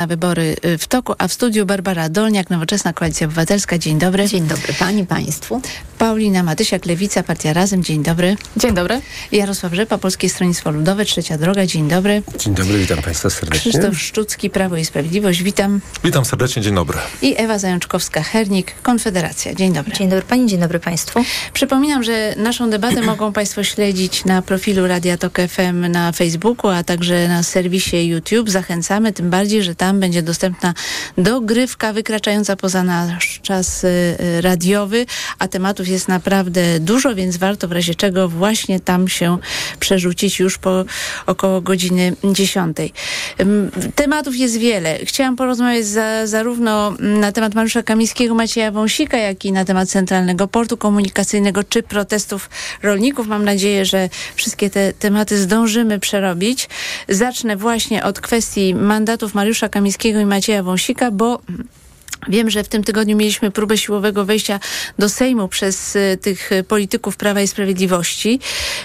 na wybory y, w toku, a w studiu Barbara Dolniak, Nowoczesna Koalicja Obywatelska. Dzień dobry. Dzień dobry Pani, Państwu. Paulina Matysiak, Lewica, Partia Razem. Dzień dobry. Dzień dobry. Jarosław Rzepa, Polskie Stronnictwo Ludowe, Trzecia Droga. Dzień dobry. Dzień dobry, witam Państwa serdecznie. Krzysztof Szczucki, Prawo i Sprawiedliwość. Witam. Witam serdecznie, dzień dobry. I Ewa Zajączkowska-Hernik, Konfederacja. Dzień dobry. Dzień dobry Pani, dzień dobry Państwu. Przypominam, że naszą debatę mogą Państwo śledzić na profilu Radia Tok FM na Facebooku, a także na serwisie YouTube. Zachęcamy, tym bardziej, że tam będzie dostępna dogrywka wykraczająca poza nasz czas y, y, radiowy, a tematów jest naprawdę dużo, więc warto w razie czego właśnie tam się przerzucić już po około godziny 10. Ym, Tematów jest wiele. Chciałam porozmawiać za, zarówno na temat Mariusza Kamińskiego, Macieja Wąsika, jak i na temat Centralnego Portu Komunikacyjnego czy protestów rolników. Mam nadzieję, że wszystkie te tematy zdążymy przerobić. Zacznę właśnie od kwestii mandatów Mariusza Kamińskiego i Macieja Wąsika, bo Wiem, że w tym tygodniu mieliśmy próbę siłowego wejścia do Sejmu przez y, tych y, polityków Prawa i Sprawiedliwości.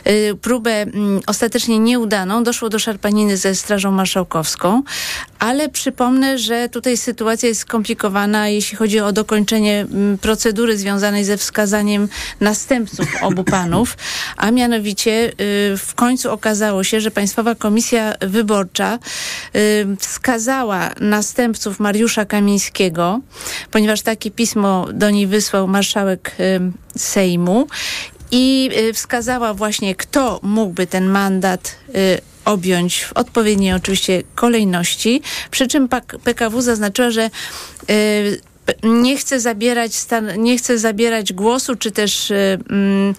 Y, próbę mm, ostatecznie nieudaną. Doszło do szarpaniny ze Strażą Marszałkowską, ale przypomnę, że tutaj sytuacja jest skomplikowana, jeśli chodzi o dokończenie mm, procedury związanej ze wskazaniem następców obu panów, a mianowicie w końcu okazało się, że Państwowa Komisja Wyborcza wskazała następców Mariusza Kamińskiego, ponieważ takie pismo do niej wysłał marszałek y, Sejmu i y, wskazała właśnie, kto mógłby ten mandat y, objąć w odpowiedniej oczywiście kolejności. Przy czym PKW zaznaczyła, że nie chce zabierać, stan- nie chce zabierać głosu, czy też mm,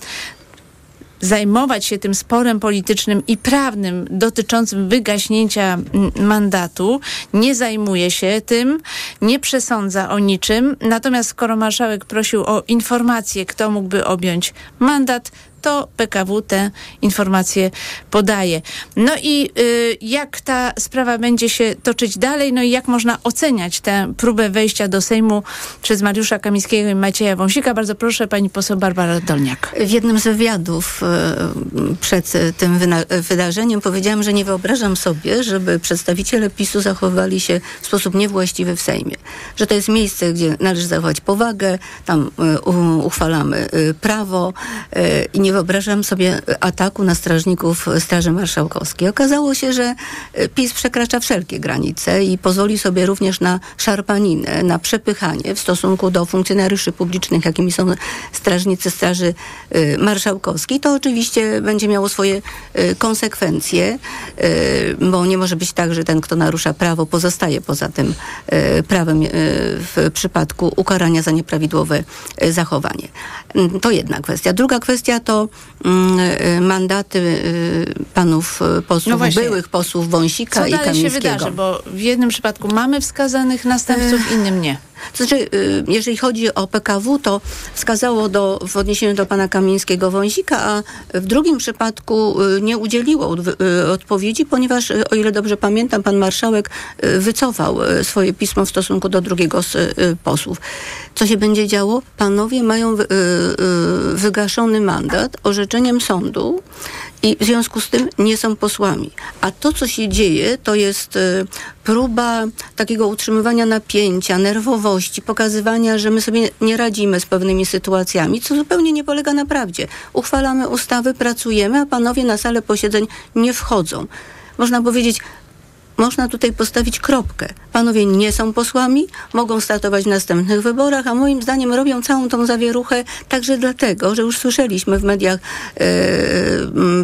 zajmować się tym sporem politycznym i prawnym dotyczącym wygaśnięcia mandatu, nie zajmuje się tym, nie przesądza o niczym. Natomiast skoro marszałek prosił o informację, kto mógłby objąć mandat, to PKW te informacje podaje. No i y, jak ta sprawa będzie się toczyć dalej, no i jak można oceniać tę próbę wejścia do Sejmu przez Mariusza Kamińskiego i Macieja Wąsika? Bardzo proszę, pani poseł Barbara Dolniak. W jednym z wywiadów e, przed tym wydarzeniem powiedziałam, że nie wyobrażam sobie, żeby przedstawiciele PiSu zachowywali się w sposób niewłaściwy w Sejmie. Że to jest miejsce, gdzie należy zachować powagę, tam u- uchwalamy e, prawo e, i nie wyobrażam sobie ataku na strażników Straży Marszałkowskiej. Okazało się, że e, PiS przekracza wszelkie granice i pozwoli sobie również na szarpaninę, na przepychanie w stosunku do funkcjonariuszy publicznych, jakimi są strażnicy Straży y, Marszałkowskiej. To oczywiście będzie miało swoje y, konsekwencje, bo nie może być tak, że ten, kto narusza prawo, pozostaje poza tym prawem w przypadku ukarania za nieprawidłowe zachowanie. Mm, To jedna kwestia. Druga kwestia to mm, y, mandaty y, panów y, posłów, No właśnie. byłych posłów Wąsika Co i dalej się Kamińskiego. wydarzy? Bo w jednym przypadku mamy wskazanych następców, w innym nie. To znaczy, y, jeżeli chodzi o PKW, to wskazało do, w odniesieniu do pana Kamińskiego Wąsika, a w drugim przypadku y, nie udzieliło y, odpowiedzi, ponieważ, o ile dobrze pamiętam, pan marszałek wycofał swoje pismo w stosunku do drugiego z posłów. Co się będzie działo? Panowie mają wy- wygaszony mandat orzeczeniem sądu i w związku z tym nie są posłami. A to, co się dzieje, to jest y, próba takiego utrzymywania napięcia, nerwowości, pokazywania, że my sobie nie radzimy z pewnymi sytuacjami, co zupełnie nie polega na prawdzie. Uchwalamy ustawy, pracujemy, a panowie na salę posiedzeń nie wchodzą. Można powiedzieć, można tutaj postawić kropkę. Panowie nie są posłami, mogą startować w następnych wyborach, a moim zdaniem robią całą tą zawieruchę także dlatego, że już słyszeliśmy w mediach e,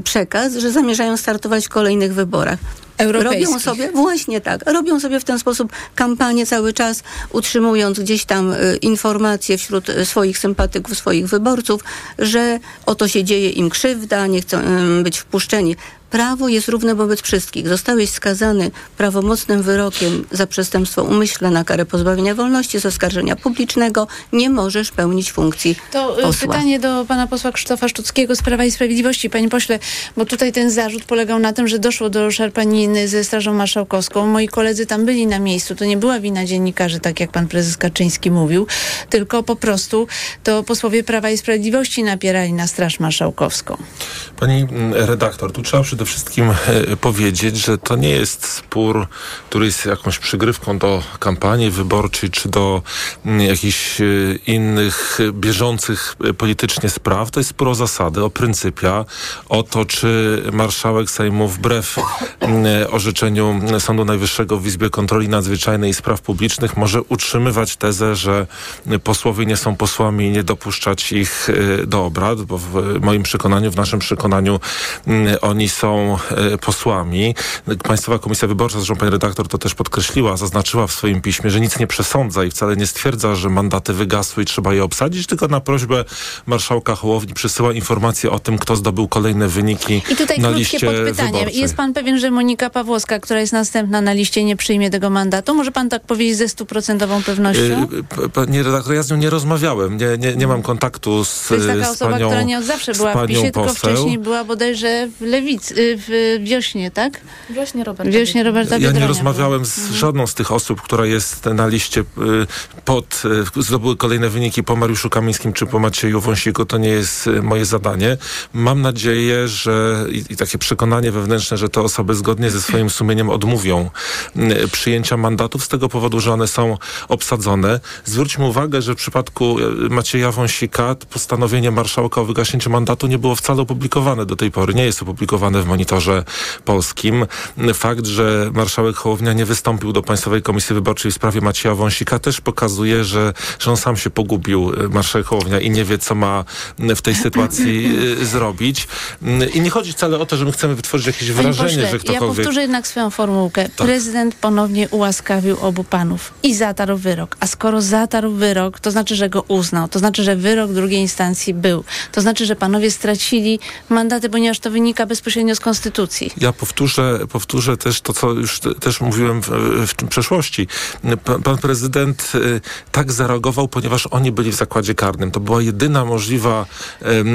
przekaz, że zamierzają startować w kolejnych wyborach. Robią sobie, właśnie tak, robią sobie w ten sposób kampanię cały czas, utrzymując gdzieś tam y, informacje wśród y, swoich sympatyków, swoich wyborców, że oto się dzieje im krzywda, nie chcą y, być wpuszczeni. Prawo jest równe wobec wszystkich. Zostałeś skazany prawomocnym wyrokiem za przestępstwo umyślne na karę pozbawienia wolności z oskarżenia publicznego. Nie możesz pełnić funkcji To y, posła. pytanie do pana posła Krzysztofa Szczuckiego z Prawa i Sprawiedliwości. Panie pośle, bo tutaj ten zarzut polegał na tym, że doszło do szarpaniny ze Strażą Marszałkowską. Moi koledzy tam byli na miejscu. To nie była wina dziennikarzy, tak jak pan prezes Kaczyński mówił, tylko po prostu to posłowie Prawa i Sprawiedliwości napierali na Straż Marszałkowską. Pani mm, redaktor, tu trzeba przy tym przede wszystkim e, powiedzieć, że to nie jest spór, który jest jakąś przygrywką do kampanii wyborczej czy do m, jakichś e, innych bieżących e, politycznie spraw. To jest spór o zasady, o pryncypia, o to, czy marszałek Sejmu wbrew m, orzeczeniu Sądu Najwyższego w Izbie Kontroli Nadzwyczajnej i Spraw Publicznych może utrzymywać tezę, że posłowie nie są posłami i nie dopuszczać ich do obrad, bo w moim przekonaniu, w naszym przekonaniu mm, oni są e, posłami. Państwowa Komisja Wyborcza, zresztą pani redaktor to też podkreśliła, zaznaczyła w swoim piśmie, że nic nie przesądza i wcale nie stwierdza, że mandaty wygasły i trzeba je obsadzić, tylko na prośbę marszałka Hołowni przysyła informację o tym, kto zdobył kolejne wyniki I tutaj na liście podpytanie. wyborczej. Jest pan pewien, że Monika Pawłowska, która jest następna na liście, nie przyjmie tego mandatu? Może pan tak powiedzieć ze stuprocentową pewnością? P- Panie redaktor, ja z nią nie rozmawiałem. Nie, nie, nie mam kontaktu z, To jest taka osoba, panią, która nie od zawsze była w PiSie, tylko wcześniej była bodajże w Lewicy, w wiośnie, tak? Wiośnie Roberta. Wiośnie Roberta Ja nie Biedronia rozmawiałem z Mhm. żadną z tych osób, która jest na liście y, pod, y, zdobyły kolejne wyniki po Mariuszu Kamińskim czy po Macieju Wąsiku. To nie jest y, moje zadanie. Mam nadzieję, że i, i takie przekonanie wewnętrzne, że te osoby zgodnie ze swoim sumieniem odmówią y, przyjęcia mandatów z tego powodu, że one są obsadzone. Zwróćmy uwagę, że w przypadku y, Macieja Wąsika postanowienie marszałka o wygaśnięciu mandatu nie było wcale opublikowane do tej pory. Nie jest opublikowane w monitorze polskim. Fakt, że marszałek Hołownia nie wystąpił do Państwowej Komisji Wyborczej w sprawie Macieja Wąsika też pokazuje, że, że on sam się pogubił, y, marszałek Hołownia, i nie wie, co ma w tej sytuacji y, zrobić. Y, I nie chodzi wcale o to, że my chcemy wytworzyć jakieś Panie wrażenie, pośle, że ja ktokolwiek... powtórzę jednak swoją formułkę. Prezydent ponownie ułaskawił obu panów i zatarł wyrok. A skoro zatarł wyrok, to znaczy, że go uznał. To znaczy, że wyrok drugiej instancji był. To znaczy, że panowie stracili mandaty, ponieważ to wynika bezpośrednio z konstytucji. Ja powtórzę, powtórzę też to, co już te- też mówiłem w, w przeszłości. Pan, pan prezydent y, tak zareagował, ponieważ oni byli w zakładzie karnym. To była jedyna możliwa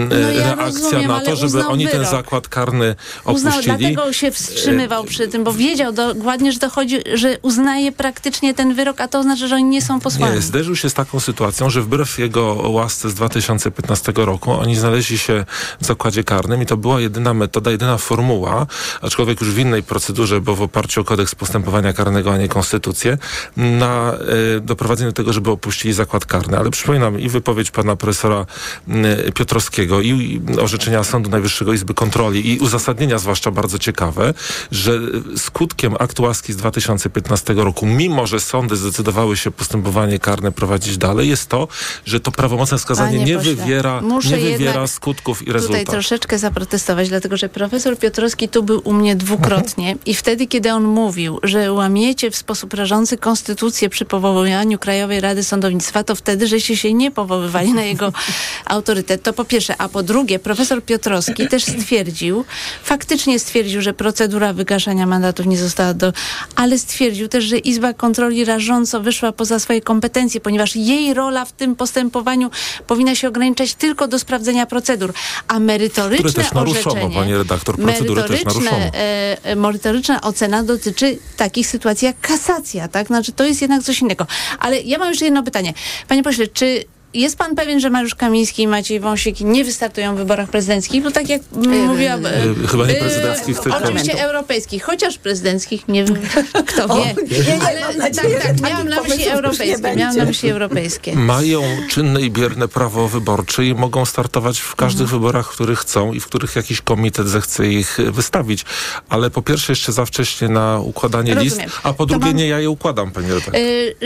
No ja reakcja rozumiem, na to, żeby uznał oni ten wyrok. zakład karny Uznał, opuścili. dlatego się wstrzymywał przy tym, bo wiedział dokładnie, że to chodzi, że uznaje praktycznie ten wyrok, a to oznacza, że oni nie są posłami. Nie, zderzył się z taką sytuacją, że wbrew jego łasce z 2015 roku oni znaleźli się w zakładzie karnym i to była jedyna metoda, jedyna formuła, aczkolwiek już w innej procedurze, bo w oparciu o kodeks postępowania karnego, a nie konstytucję, na e, doprowadzenie do tego, żeby opuścili zakład karny. Ale przypominam i wypowiedź pana profesora m, Piotrowskiego i, orzeczenia Sądu Najwyższego Izby Kontroli i uzasadnienia zwłaszcza bardzo ciekawe, że skutkiem aktu łaski z 2015 roku, mimo że sądy zdecydowały się postępowanie karne prowadzić dalej, jest to, że to prawomocne skazanie Panie nie pośle, wywiera, nie wywiera skutków i Tutaj rezultatów. troszeczkę zaprotestować, dlatego że profesor Piotrowski tu był u mnie dwukrotnie i wtedy, kiedy on mówił, że łamiecie w sposób rażący konstytucję przy powoływaniu Krajowej Rady Sądownictwa, to wtedy, żeście się nie powoływali na jego autorytet. To po pierwsze. A po drugie, profesor Piotrowski też stwierdził, faktycznie stwierdził, że procedura wygaszania mandatów nie została do... Ale stwierdził też, że Izba Kontroli rażąco wyszła poza swoje kompetencje, ponieważ jej rola w tym postępowaniu powinna się ograniczać tylko do sprawdzenia procedur, a merytoryczne Które też naruszono, orzeczenie, pani redaktor, procedury też naruszono. e, e, merytoryczna ocena dotyczy takich sytuacji jak kasacja, tak? Znaczy to jest jednak coś innego. Ale ja mam jeszcze jedno pytanie. Panie pośle, czy jest pan pewien, że Mariusz Kamiński i Maciej Wąsik nie wystartują w wyborach prezydenckich? Bo tak jak m, mówiłam... e, e, chyba nie prezydenckich, tylko- Oczywiście europejskich, chociaż prezydenckich, nie wiem, kto wie. nie, nie, Ale tak, tak, miałam na myśli europejskie, miałam na myśli europejskie. Mają czynne i bierne prawo wyborcze i mogą startować w każdych Mhm. wyborach, w których chcą i w których jakiś komitet zechce ich e, wystawić. Ale po pierwsze jeszcze za wcześnie na układanie Rozumiem. list, a po drugie mam- nie ja je układam, pani redaktor.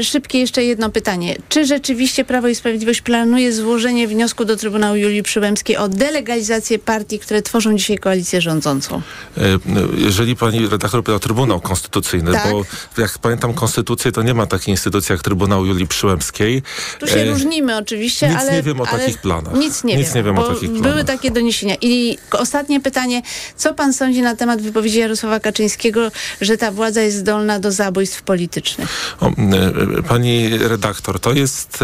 Szybkie jeszcze jedno pytanie. Czy rzeczywiście Prawo i Sprawiedliwość planuje złożenie wniosku do Trybunału Julii Przyłębskiej o delegalizację partii, które tworzą dzisiaj koalicję rządzącą? E, Jeżeli pani redaktor pyta o Trybunał Konstytucyjny, Tak. bo jak pamiętam konstytucję, to nie ma takiej instytucji jak Trybunał Julii Przyłębskiej. Tu się E, różnimy oczywiście, nic ale... nie wiem o takich planach. Nic nie Nic wiem, nie wiem o takich były planach. takie doniesienia. I ostatnie pytanie. Co pan sądzi na temat wypowiedzi Jarosława Kaczyńskiego, że ta władza jest zdolna do zabójstw politycznych? O, e, e, Pani redaktor, to jest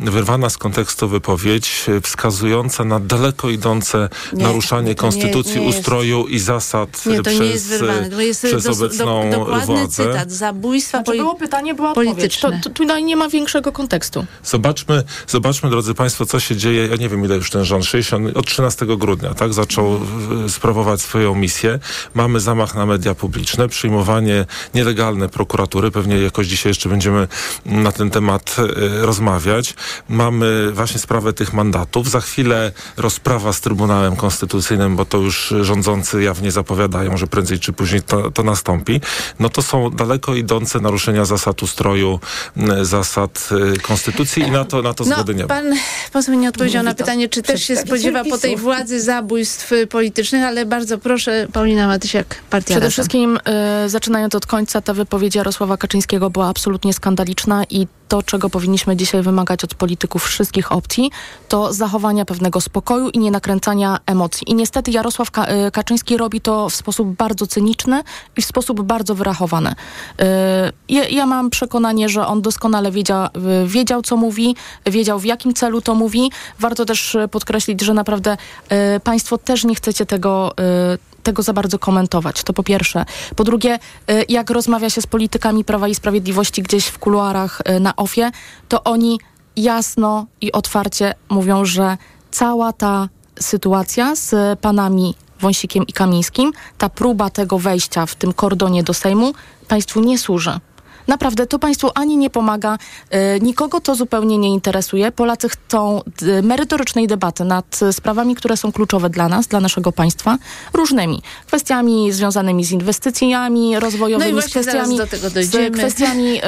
e, wyrwana z kontekstu wypowiedź e, wskazująca na daleko idące Nie, naruszanie to nie- konstytucji, nie jest- ustroju i zasad Nie, e, to przez, nie jest wyrwane. To jest przez dos- obecną do, dokładny władzę. cytat. Zabójstwa Znaczy było pytanie, była odpowiedź. polityczne. To tyle. Tu, tutaj nie ma większego kontekstu. Zobaczmy, zobaczmy, drodzy Państwo, co się dzieje. Ja nie wiem, ile już ten rząd, 60, od 13 grudnia, tak, zaczął sprawować swoją misję. Mamy zamach na media publiczne, przyjmowanie nielegalne prokuratury. Pewnie jakoś dzisiaj jeszcze będziemy na ten temat e, rozmawiać. Mamy właśnie sprawę tych mandatów. Za chwilę rozprawa z Trybunałem Konstytucyjnym, bo to już rządzący jawnie zapowiadają, że prędzej czy później to, to nastąpi. No to są daleko idące naruszenia zasad ustroju, zasad e, konstytucji i na to, na to zgody nie No, ma. pan poseł nie odpowiedział na Mówi to pytanie, czy też się spodziewa po tej władzy zabójstw y, politycznych, ale bardzo proszę, Paulina Matysiak, partia Przede Razem. wszystkim, y, zaczynając od końca, ta wypowiedź Jarosława Kaczyńskiego była absolutnie skandaliczna i to, czego powinniśmy dzisiaj wymagać od polityków wszystkich opcji, to zachowania pewnego spokoju i nie nakręcania emocji. I niestety Jarosław y, Kaczyński robi to w sposób bardzo cyniczny i w sposób bardzo wyrachowany. Y, Ja, ja mam przekonanie, że on doskonale wiedział, y, wiedział, co mówi, wiedział, w jakim celu to mówi. Warto też podkreślić, że naprawdę państwo też nie chcecie tego tego za bardzo komentować. To po pierwsze. Po drugie, y, jak rozmawia się z politykami Prawa i Sprawiedliwości gdzieś w kuluarach y, na OFie, to oni jasno i otwarcie mówią, że cała ta sytuacja z panami Wąsikiem i Kamińskim, ta próba tego wejścia w tym kordonie do Sejmu państwu nie służy. Naprawdę to państwu ani nie pomaga, y, nikogo to zupełnie nie interesuje. Polacy chcą merytorycznej debaty nad sprawami, które są kluczowe dla nas, dla naszego państwa, różnymi. Kwestiami związanymi z inwestycjami rozwojowymi, No z kwestiami, z kwestiami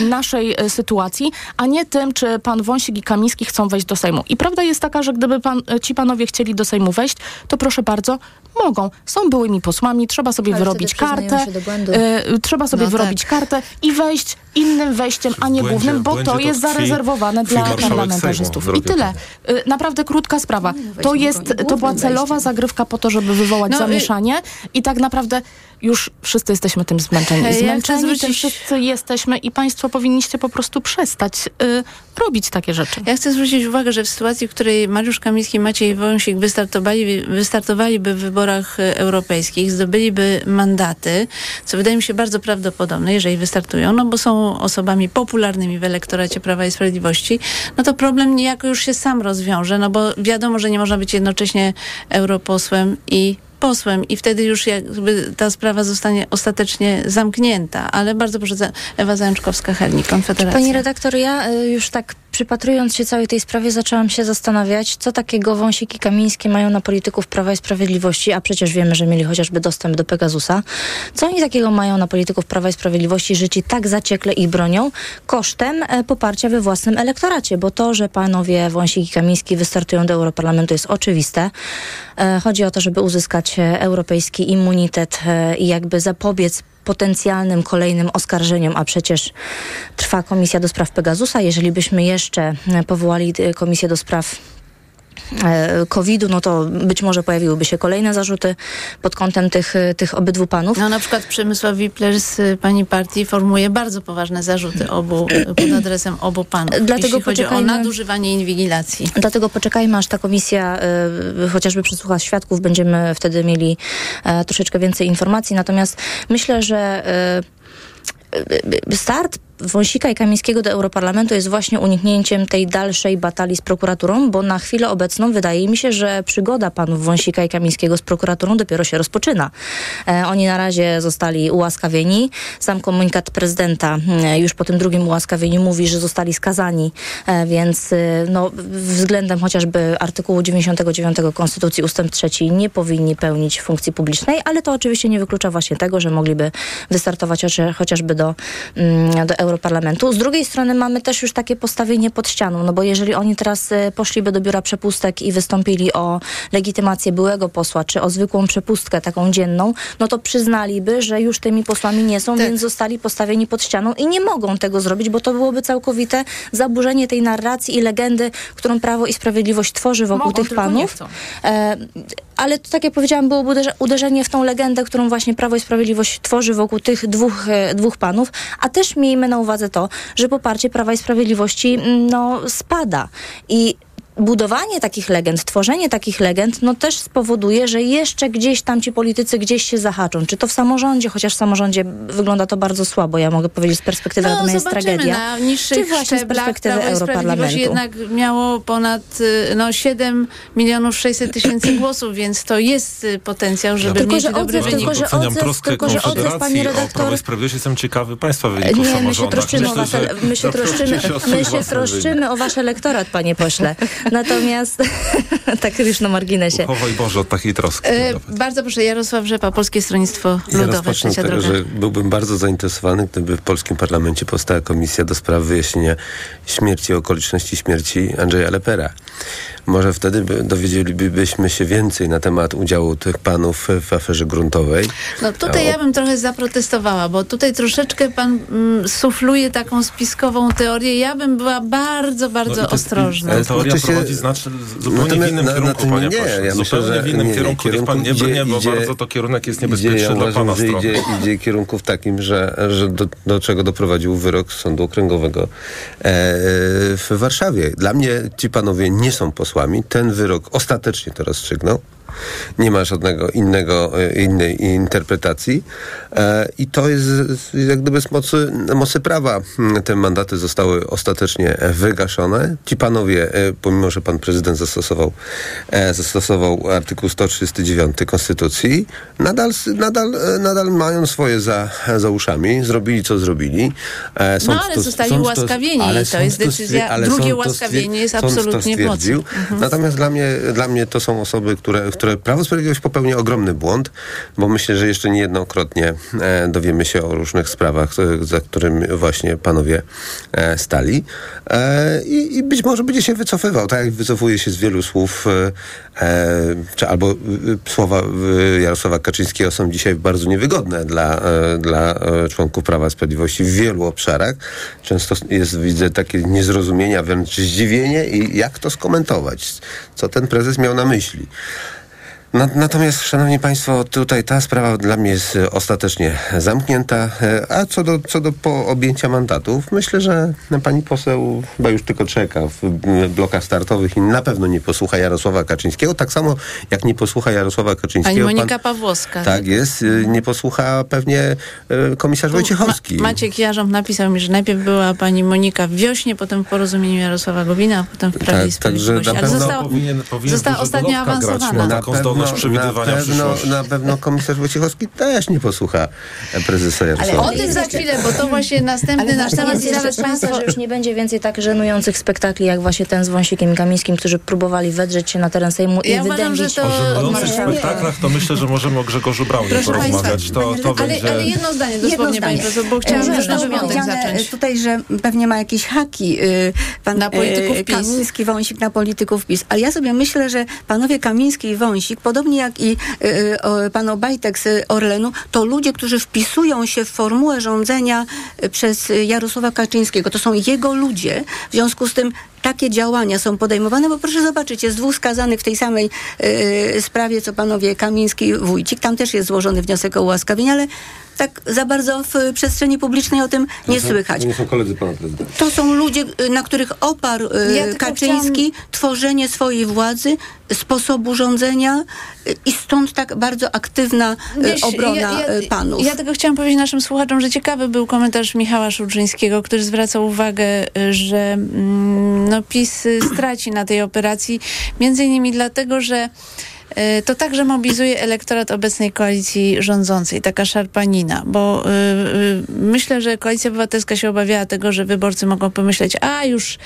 y, naszej y, sytuacji, a nie tym, czy pan Wąsik i Kamiński chcą wejść do Sejmu. I prawda jest taka, że gdyby pan, ci panowie chcieli do Sejmu wejść, to proszę bardzo, mogą. Są byłymi posłami, trzeba sobie Ale wyrobić kartę. się do błędu. y, trzeba sobie No wyrobić kartę i wejść innym wejściem, a nie błędzie- głównym, bo to to jest tkwi- zarezerwowane dla parlamentarzystów. I tyle. Y, Naprawdę krótka sprawa. To weźmy jest, to była celowa wejściem. zagrywka po to, żeby wywołać No, y- zamieszanie i tak naprawdę już wszyscy jesteśmy tym zmęczeni. Ja Zmęczeni tym zwrócić- wszyscy jesteśmy i państwo powinniście po prostu przestać y, robić takie rzeczy. Ja chcę zwrócić uwagę, że w sytuacji, w której Mariusz Kamiński i Maciej Wąsik wystartowali, wystartowaliby w wyborach e, europejskich, zdobyliby mandaty, co wydaje mi się bardzo prawdopodobne, jeżeli wystartują, no bo są osobami popularnymi w elektoracie Prawa i Sprawiedliwości, no to problem niejako już się sam rozwiąże, no bo wiadomo, że nie można być jednocześnie europosłem i posłem i wtedy już jakby ta sprawa zostanie ostatecznie zamknięta. Ale bardzo proszę, Ewa Zajączkowska-Hernik, Konfederacja. Pani redaktor, ja y, już tak przypatrując się całej tej sprawie zaczęłam się zastanawiać, co takiego Wąsiki Kamińskie mają na polityków Prawa i Sprawiedliwości, a przecież wiemy, że mieli chociażby dostęp do Pegasusa. Co oni takiego mają na polityków Prawa i Sprawiedliwości, że ci tak zaciekle ich bronią, kosztem e, poparcia we własnym elektoracie, bo to, że panowie Wąsik i Kamiński wystartują do Europarlamentu jest oczywiste. E, Chodzi o to, żeby uzyskać e, europejski immunitet i jakby zapobiec potencjalnym kolejnym oskarżeniom, a przecież trwa komisja do spraw Pegasusa. Jeżeli byśmy jeszcze powołali e, komisję do spraw COVID-u, no to być może pojawiłyby się kolejne zarzuty pod kątem tych, e, tych obydwu panów. No na przykład Przemysław Wipler z y, pani partii formuje bardzo poważne zarzuty obu, y, pod adresem obu panów, Dlatego chodzi o nadużywanie inwigilacji. Dlatego poczekajmy, aż ta komisja y, chociażby przesłucha świadków, będziemy wtedy mieli e, troszeczkę więcej informacji. Natomiast myślę, że y, y, start Wąsika i Kamińskiego do Europarlamentu jest właśnie uniknięciem tej dalszej batalii z prokuraturą, bo na chwilę obecną wydaje mi się, że przygoda panów Wąsika i Kamińskiego z prokuraturą dopiero się rozpoczyna. E, oni na razie zostali ułaskawieni. Sam komunikat prezydenta e, już po tym drugim ułaskawieniu mówi, że zostali skazani, e, więc e, no, względem chociażby artykułu 99 Konstytucji ustęp 3 nie powinni pełnić funkcji publicznej, ale to oczywiście nie wyklucza właśnie tego, że mogliby wystartować chociaż- chociażby do, mm, do Europarlamentu. Z drugiej strony mamy też już takie postawienie pod ścianą, no bo jeżeli oni teraz e, poszliby do biura przepustek i wystąpili o legitymację byłego posła, czy o zwykłą przepustkę taką dzienną, no to przyznaliby, że już tymi posłami nie są, Tak. więc zostali postawieni pod ścianą i nie mogą tego zrobić, bo to byłoby całkowite zaburzenie tej narracji i legendy, którą Prawo i Sprawiedliwość tworzy wokół Mogą, tych panów. E, ale to, tak jak powiedziałam, byłoby uderze- uderzenie w tą legendę, którą właśnie Prawo i Sprawiedliwość tworzy wokół tych dwóch, e, dwóch panów, a też miejmy na uwadze to, że poparcie Prawa i Sprawiedliwości mm, no, spada. I budowanie takich legend, tworzenie takich legend, no też spowoduje, że jeszcze gdzieś tam ci politycy gdzieś się zahaczą. Czy to w samorządzie, chociaż w samorządzie wygląda to bardzo słabo, ja mogę powiedzieć z perspektywy, No, jest tragedia. na niższych Czy właśnie z perspektywy Prawo Europarlamentu? jednak miało ponad y, no, 7 milionów 600 tysięcy głosów, więc to jest y, potencjał, żeby Tylko, mieć że dobry odzew- wynik. tylko, że odzew- troskę tylko, że odzew, pani o redaktor- Prawo i Sprawiedliwość. Jestem ciekawy Państwa wyników Nie, my się troszczymy, o Myślę, wasze, my się troszczymy, o swój my się troszczymy o wasz elektorat, panie pośle. Natomiast, tak już na marginesie. Uchowaj Boże od takiej troski. E, bardzo proszę, Jarosław Rzepa, Polskie Stronnictwo Ja Ludowe, rozpocznę od trzecia tego, droga. że byłbym bardzo zainteresowany, gdyby w polskim parlamencie powstała komisja do spraw wyjaśnienia śmierci, okoliczności śmierci Andrzeja Lepera. Może wtedy by dowiedzielibyśmy się więcej na temat udziału tych panów w aferze gruntowej. No tutaj o- ja bym trochę zaprotestowała, bo tutaj troszeczkę pan mm, sufluje taką spiskową teorię. Ja bym była bardzo, bardzo No ostrożna. Ale teoria Znaczy się- prowadzi znacznie zupełnie w Natomiast- innym na- kierunku, na- panie nie, pośle. ja myślę, zupełnie że w innym nie, nie, kierunku. Niech pan nie kierunku brnie, bo idzie- bardzo to kierunek jest Idzie, niebezpieczny ja dla uważam, pana że strony. idzie, idzie kierunku w takim, że, że do, do czego doprowadził wyrok Sądu Okręgowego e, w Warszawie. Dla mnie ci panowie nie są posłami. Ten wyrok ostatecznie to rozstrzygnął. Nie ma żadnego innego, e, innej interpretacji. E, I to jest jak gdyby z mocy, mocy prawa. mm, Te mandaty zostały ostatecznie wygaszone. Ci panowie, e, pomimo że pan prezydent zastosował, zastosował artykuł 139 Konstytucji, nadal, nadal, nadal mają swoje za, za uszami. Zrobili, co zrobili. E, No, ale to- zostali sąd ułaskawieni ale i to jest decyzja- ale drugie to ułaskawienie jest to absolutnie mocne. Mhm. Natomiast dla mnie, dla mnie to są osoby, które, które Prawo i Sprawiedliwość popełni ogromny błąd, bo myślę, że jeszcze niejednokrotnie e, dowiemy się o różnych sprawach, e, za którym właśnie panowie e, stali. E, i, I być może będzie się wycofywał, tak jak wycofuje się z wielu słów, e, e, czy albo słowa Jarosława Kaczyńskiego są dzisiaj bardzo niewygodne dla, dla członków Prawa Sprawiedliwości w wielu obszarach. Często jest, widzę, takie niezrozumienia, wręcz zdziwienie i jak to skomentować, co ten prezes miał na myśli. Na, natomiast, szanowni państwo, tutaj ta sprawa dla mnie jest e, ostatecznie zamknięta. E, A co do, co do po objęcia mandatów, myślę, że pani poseł chyba już tylko czeka w blokach startowych i na pewno nie posłucha Jarosława Kaczyńskiego. Tak samo jak nie posłucha Jarosława Pani Kaczyńskiego. Monika Pawłowska. Tak jest. e, Nie posłucha pewnie e, komisarz Wojciechowski. Ma, Maciek Jarząb napisał mi, że najpierw była pani Monika w wiośnie, potem w porozumieniu Jarosława Gowina, a potem w Prawie Tak, i Sprawiedliwości. także na Ale pewno została, powinien, powinien została ostatnio Dolotka grać, awansowana. ma taką zdolność przewidywania na pewno, przyszłości. na pewno komisarz Wojciechowski też nie posłucha e, prezesa Jarosława. O tym za chwilę, bo to właśnie następny nasz temat Jest i jeszcze zaraz szansa, Państwo... że już nie będzie więcej tak żenujących spektakli, jak właśnie ten z Wąsikiem Kamińskim, którzy próbowali wedrzeć się na teren Sejmu Ja i uważam, że wydębić to- O żenujących spektaklach to myślę, że możemy o Grzegorzu Braunie Proszę porozmawiać. państwa, To, to Ale, będzie... ale jedno zdanie dosłownie, Jedno Pani zdanie. profesor, bo chciałam już na powiedziane zacząć. tutaj, że pewnie ma jakieś haki y, pan Na polityków y, PiS. Kamiński, Wąsik na polityków PiS. Ale ja sobie myślę, że panowie Kamiński i Wąsik, podobnie jak i y, pan Obajtek z Orlenu, to ludzie, którzy wpisują się w formułę rządzenia y, przez Jarosława Kaczyńskiego. To są jego ludzie. W związku z tym takie działania są podejmowane, bo proszę zobaczyć, jest dwóch skazanych w tej samej y, sprawie, co panowie Kamiński i Wójcik. Tam też jest złożony wniosek o ułaskawienie, ale tak za bardzo w przestrzeni publicznej o tym nie słychać. To nie są koledzy pana prezydenta. To są ludzie, y, na których oparł y, Ja Kaczyński tworzenie swojej władzy, sposobu rządzenia y, i stąd tak bardzo aktywna Wiesz, obrona y, panów. Ja tylko chciałam powiedzieć naszym słuchaczom, że ciekawy był komentarz Michała Szulczyńskiego, który zwracał uwagę, że mm, no, PiS straci na tej operacji, między innymi dlatego, że to także mobilizuje elektorat obecnej koalicji rządzącej, taka szarpanina, bo y, y, myślę, że koalicja obywatelska się obawiała tego, że wyborcy mogą pomyśleć, a już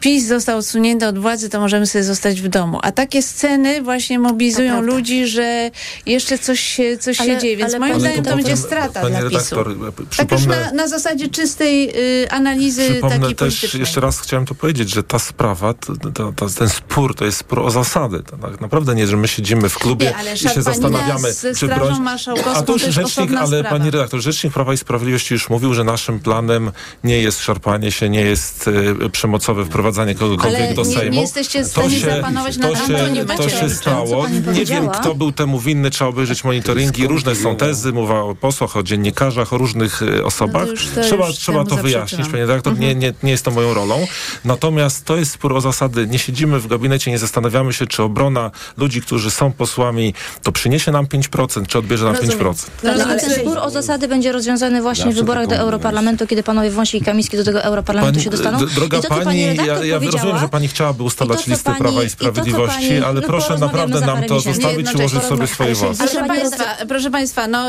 PiS został odsunięty od władzy, to możemy sobie zostać w domu. A takie sceny właśnie mobilizują ludzi, że jeszcze coś się, coś Ale- się dzieje. Więc moim zdaniem to będzie strata Pani dla redaktor, PiSu. Tak już na, na zasadzie czystej y, analizy Przypomnę takiej też, politycznej. jeszcze raz chciałem to powiedzieć, że ta sprawa, to, to, to, ten spór, to jest spór o zasady. To tak naprawdę nie, że my siedzimy w klubie Nie, ale i się zastanawiamy, ze czy Strażą broń... A to już rzecznik, ale sprawa. pani redaktor, rzecznik Prawa i Sprawiedliwości już mówił, że naszym planem nie jest szarpanie się, nie jest y, przemocowe wprowadzenie wprowadzanie kogokolwiek Ale do nie- Sejmu. nie jesteście w stanie zapanować nad to się, to się stało. Pani Nie wiem, kto był temu winny, trzeba obejrzeć monitoringi. Różne są tezy, mowa o posłach, o dziennikarzach, o różnych e, osobach. No to to trzeba trzeba to wyjaśnić, panie redaktor. Nie, nie, nie jest to moją rolą. Natomiast to jest spór o zasady. Nie siedzimy w gabinecie, nie zastanawiamy się, czy obrona ludzi, którzy są posłami, to przyniesie nam 5%, czy odbierze nam Rozumiem. 5%. No, ale ale- ten spór o zasady będzie rozwiązany właśnie w wyborach to do Europarlamentu, kiedy panowie Wąsik i Kamiński do tego Europarlamentu się dostaną. droga I to, co pani, redaktor ja, ja rozumiem, że pani chciałaby ustalać to, listy pani- Prawa i i to, Sprawiedliwości, pani- ale no, proszę naprawdę nam to miesięcy. zostawić i Jednocześnie ułożyć sobie swoje własne. Proszę Państwa, proszę Państwa, no...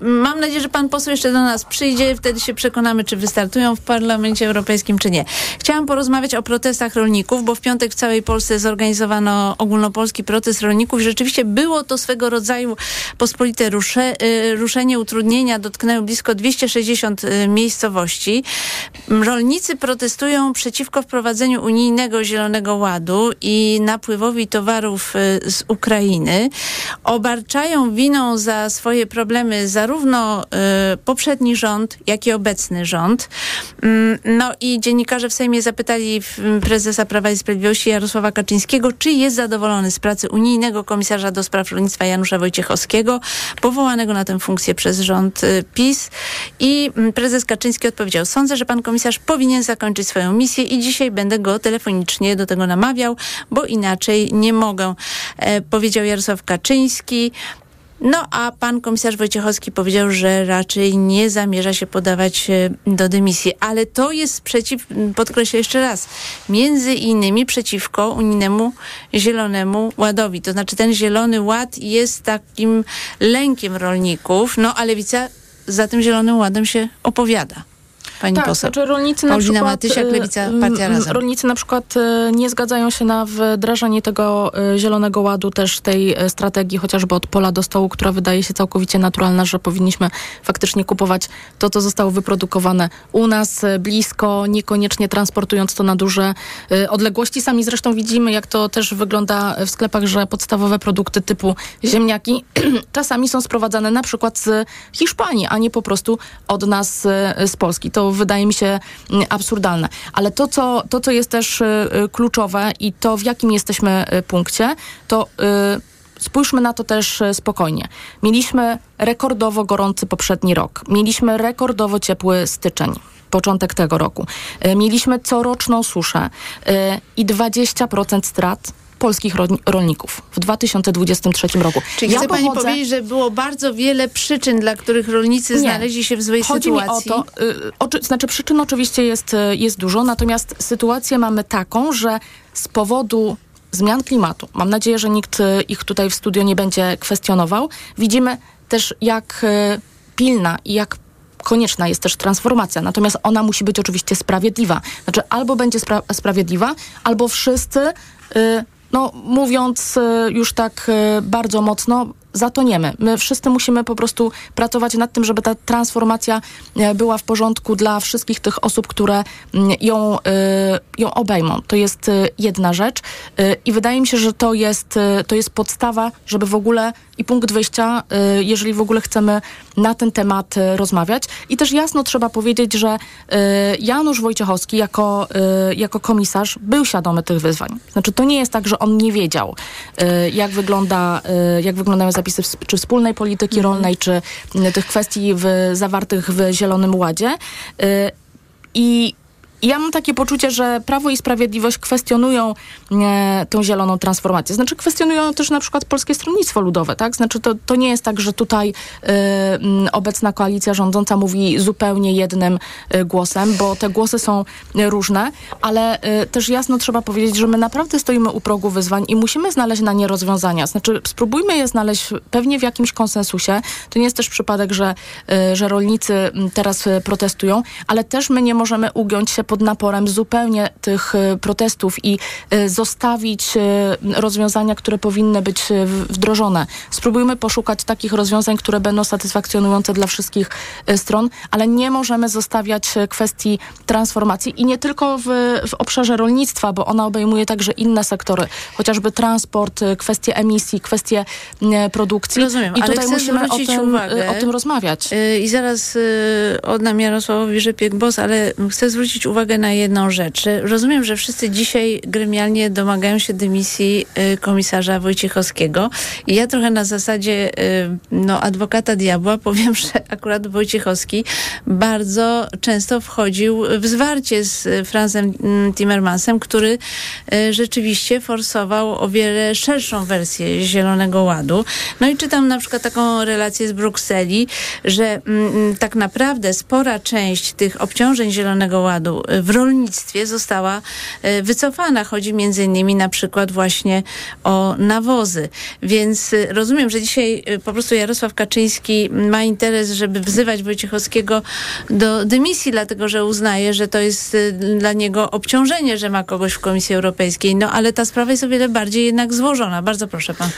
Mam nadzieję, że pan poseł jeszcze do nas przyjdzie, wtedy się przekonamy, czy wystartują w Parlamencie Europejskim, czy nie. Chciałam porozmawiać o protestach rolników, bo w piątek w całej Polsce zorganizowano ogólnopolski protest rolników. Rzeczywiście było to swego rodzaju pospolite rusze, y, ruszenie, utrudnienia dotknęły blisko 260 y, miejscowości. Rolnicy protestują przeciwko wprowadzeniu unijnego Zielonego Ładu i napływowi towarów y, z Ukrainy. Obarczają winą za swoje problemy zarówno y, poprzedni rząd, jak i obecny rząd. Mm, No i dziennikarze w Sejmie zapytali w- prezesa Prawa i Sprawiedliwości Jarosława Kaczyńskiego, czy jest zadowolony z pracy unijnego komisarza do spraw rolnictwa Janusza Wojciechowskiego, powołanego na tę funkcję przez rząd y, PiS. I mm, prezes Kaczyński odpowiedział, sądzę, że pan komisarz powinien zakończyć swoją misję i dzisiaj będę go telefonicznie do tego namawiał, bo inaczej nie mogę, e, powiedział Jarosław Kaczyński. No a pan komisarz Wojciechowski powiedział, że raczej nie zamierza się podawać e, do dymisji, ale to jest sprzeciw, m, podkreślę jeszcze raz, między innymi przeciwko unijnemu Zielonemu Ładowi. To znaczy ten Zielony Ład jest takim lękiem rolników, no a Lewica za tym Zielonym Ładem się opowiada. Pani tak, poseł. znaczy rolnicy Paulina na przykład, Matysiak, y, Lewica, Partia Razem. Rolnicy na przykład y, nie zgadzają się na wdrażanie tego y, Zielonego Ładu, też tej strategii chociażby od pola do stołu, która wydaje się całkowicie naturalna, że powinniśmy faktycznie kupować to, co zostało wyprodukowane u nas blisko, niekoniecznie transportując to na duże odległości. Sami zresztą widzimy, jak to też wygląda w sklepach, że podstawowe produkty typu ziemniaki czasami są sprowadzane na przykład z Hiszpanii, a nie po prostu od nas z Polski. To wydaje mi się mm, absurdalne. Ale to, co, to, co jest też y, y, kluczowe i to, w jakim jesteśmy y, punkcie, to spójrzmy na to też spokojnie. Mieliśmy rekordowo gorący poprzedni rok. Mieliśmy rekordowo ciepły styczeń. Początek tego roku. Mieliśmy coroczną suszę i 20% strat polskich ro- rolników w 2023 roku. Czyli Ja chce pani pochodzę- powiedzieć, że było bardzo wiele przyczyn, dla których rolnicy Nie. znaleźli się w złej Chodzi mi sytuacji? o to, y, oczy, znaczy przyczyn oczywiście jest, y, jest dużo, natomiast sytuację mamy taką, że z powodu zmian klimatu, mam nadzieję, że nikt y, ich tutaj w studio nie będzie kwestionował, widzimy też jak y, pilna i jak konieczna jest też transformacja, natomiast ona musi być oczywiście sprawiedliwa. Znaczy albo będzie spra- sprawiedliwa, albo wszyscy, y, no mówiąc y, już tak y, bardzo mocno, zatoniemy. My wszyscy musimy po prostu pracować nad tym, żeby ta transformacja e, była w porządku dla wszystkich tych osób, które mm, ją, e, ją obejmą. To jest e, jedna rzecz E, i wydaje mi się, że to jest, e, to jest podstawa, żeby w ogóle i punkt wyjścia, e, jeżeli w ogóle chcemy na ten temat e, rozmawiać. I też jasno trzeba powiedzieć, że e, Janusz Wojciechowski jako, jako komisarz był świadomy tych wyzwań. Znaczy to nie jest tak, że on nie wiedział, jak, wygląda, jak wyglądają zapisy czy wspólnej polityki rolnej, czy tych kwestii w, zawartych w Zielonym Ładzie. I ja mam takie poczucie, że Prawo i Sprawiedliwość kwestionują e, tą zieloną transformację. Znaczy kwestionują też na przykład Polskie Stronnictwo Ludowe, tak? Znaczy to, to nie jest tak, że tutaj e, obecna koalicja rządząca mówi zupełnie jednym e, głosem, bo te głosy są różne, ale e, też jasno trzeba powiedzieć, że my naprawdę stoimy u progu wyzwań i musimy znaleźć na nie rozwiązania. Znaczy spróbujmy je znaleźć pewnie w jakimś konsensusie. To nie jest też przypadek, że, e, że rolnicy teraz e, protestują, ale też my nie możemy ugiąć się pod naporem zupełnie tych e, protestów i e, zostawić e, rozwiązania, które powinny być wdrożone. Spróbujmy poszukać takich rozwiązań, które będą satysfakcjonujące dla wszystkich stron, ale nie możemy zostawiać kwestii transformacji i nie tylko w, w obszarze rolnictwa, bo ona obejmuje także inne sektory, chociażby transport, kwestie emisji, kwestie produkcji. Rozumiem, I ale tutaj musimy o tym, uwagę- o tym rozmawiać. I zaraz oddam Jarosławowi Rzepiek-Bos, ale chcę zwrócić uwagę, uwagę na jedną rzecz. Rozumiem, że wszyscy dzisiaj gremialnie domagają się dymisji y, komisarza Wojciechowskiego i ja trochę na zasadzie y, no, adwokata diabła powiem, że akurat Wojciechowski bardzo często wchodził w zwarcie z Franzem mm, Timmermansem, który y, rzeczywiście forsował o wiele szerszą wersję Zielonego Ładu. No i czytam na przykład taką relację z Brukseli, że mm, tak naprawdę spora część tych obciążeń Zielonego Ładu y, w rolnictwie została y, wycofana. Chodzi między innymi na przykład właśnie o nawozy. Więc y, rozumiem, że dzisiaj y, po prostu Jarosław Kaczyński ma interes, żeby wzywać Wojciechowskiego do dymisji, dlatego że uznaje, że to jest dla niego obciążenie, że ma kogoś w Komisji Europejskiej. No ale ta sprawa jest o wiele bardziej jednak złożona. Bardzo proszę pan.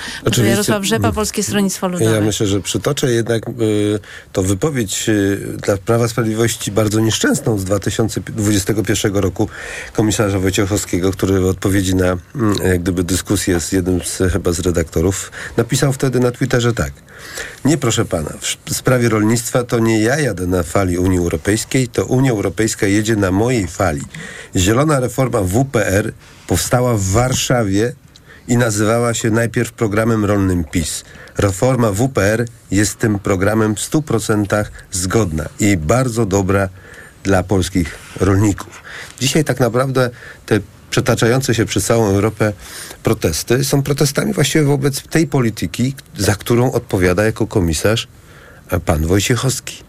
Jarosław Rzepa, Polskie Stronnictwo Ludowe. Ja myślę, że przytoczę jednak y, to wypowiedź y, dla Prawa Sprawiedliwości bardzo nieszczęsną z 2021 roku komisarza Wojciechowskiego, który w odpowiedzi na mm, jak gdyby dyskusję z jednym z chyba z redaktorów napisał wtedy na Twitterze tak. Nie proszę pana, w sprawie rolnictwa to nie ja jadę na fali Unii Europejskiej, to Unia Europejska jedzie na mojej fali. Zielona reforma WPR powstała w Warszawie i nazywała się najpierw programem rolnym PiS. Reforma WPR jest tym programem w 100% zgodna i bardzo dobra dla polskich rolników. Dzisiaj tak naprawdę te przetaczające się przez całą Europę protesty są protestami właściwie wobec tej polityki, za którą odpowiada jako komisarz pan Wojciechowski.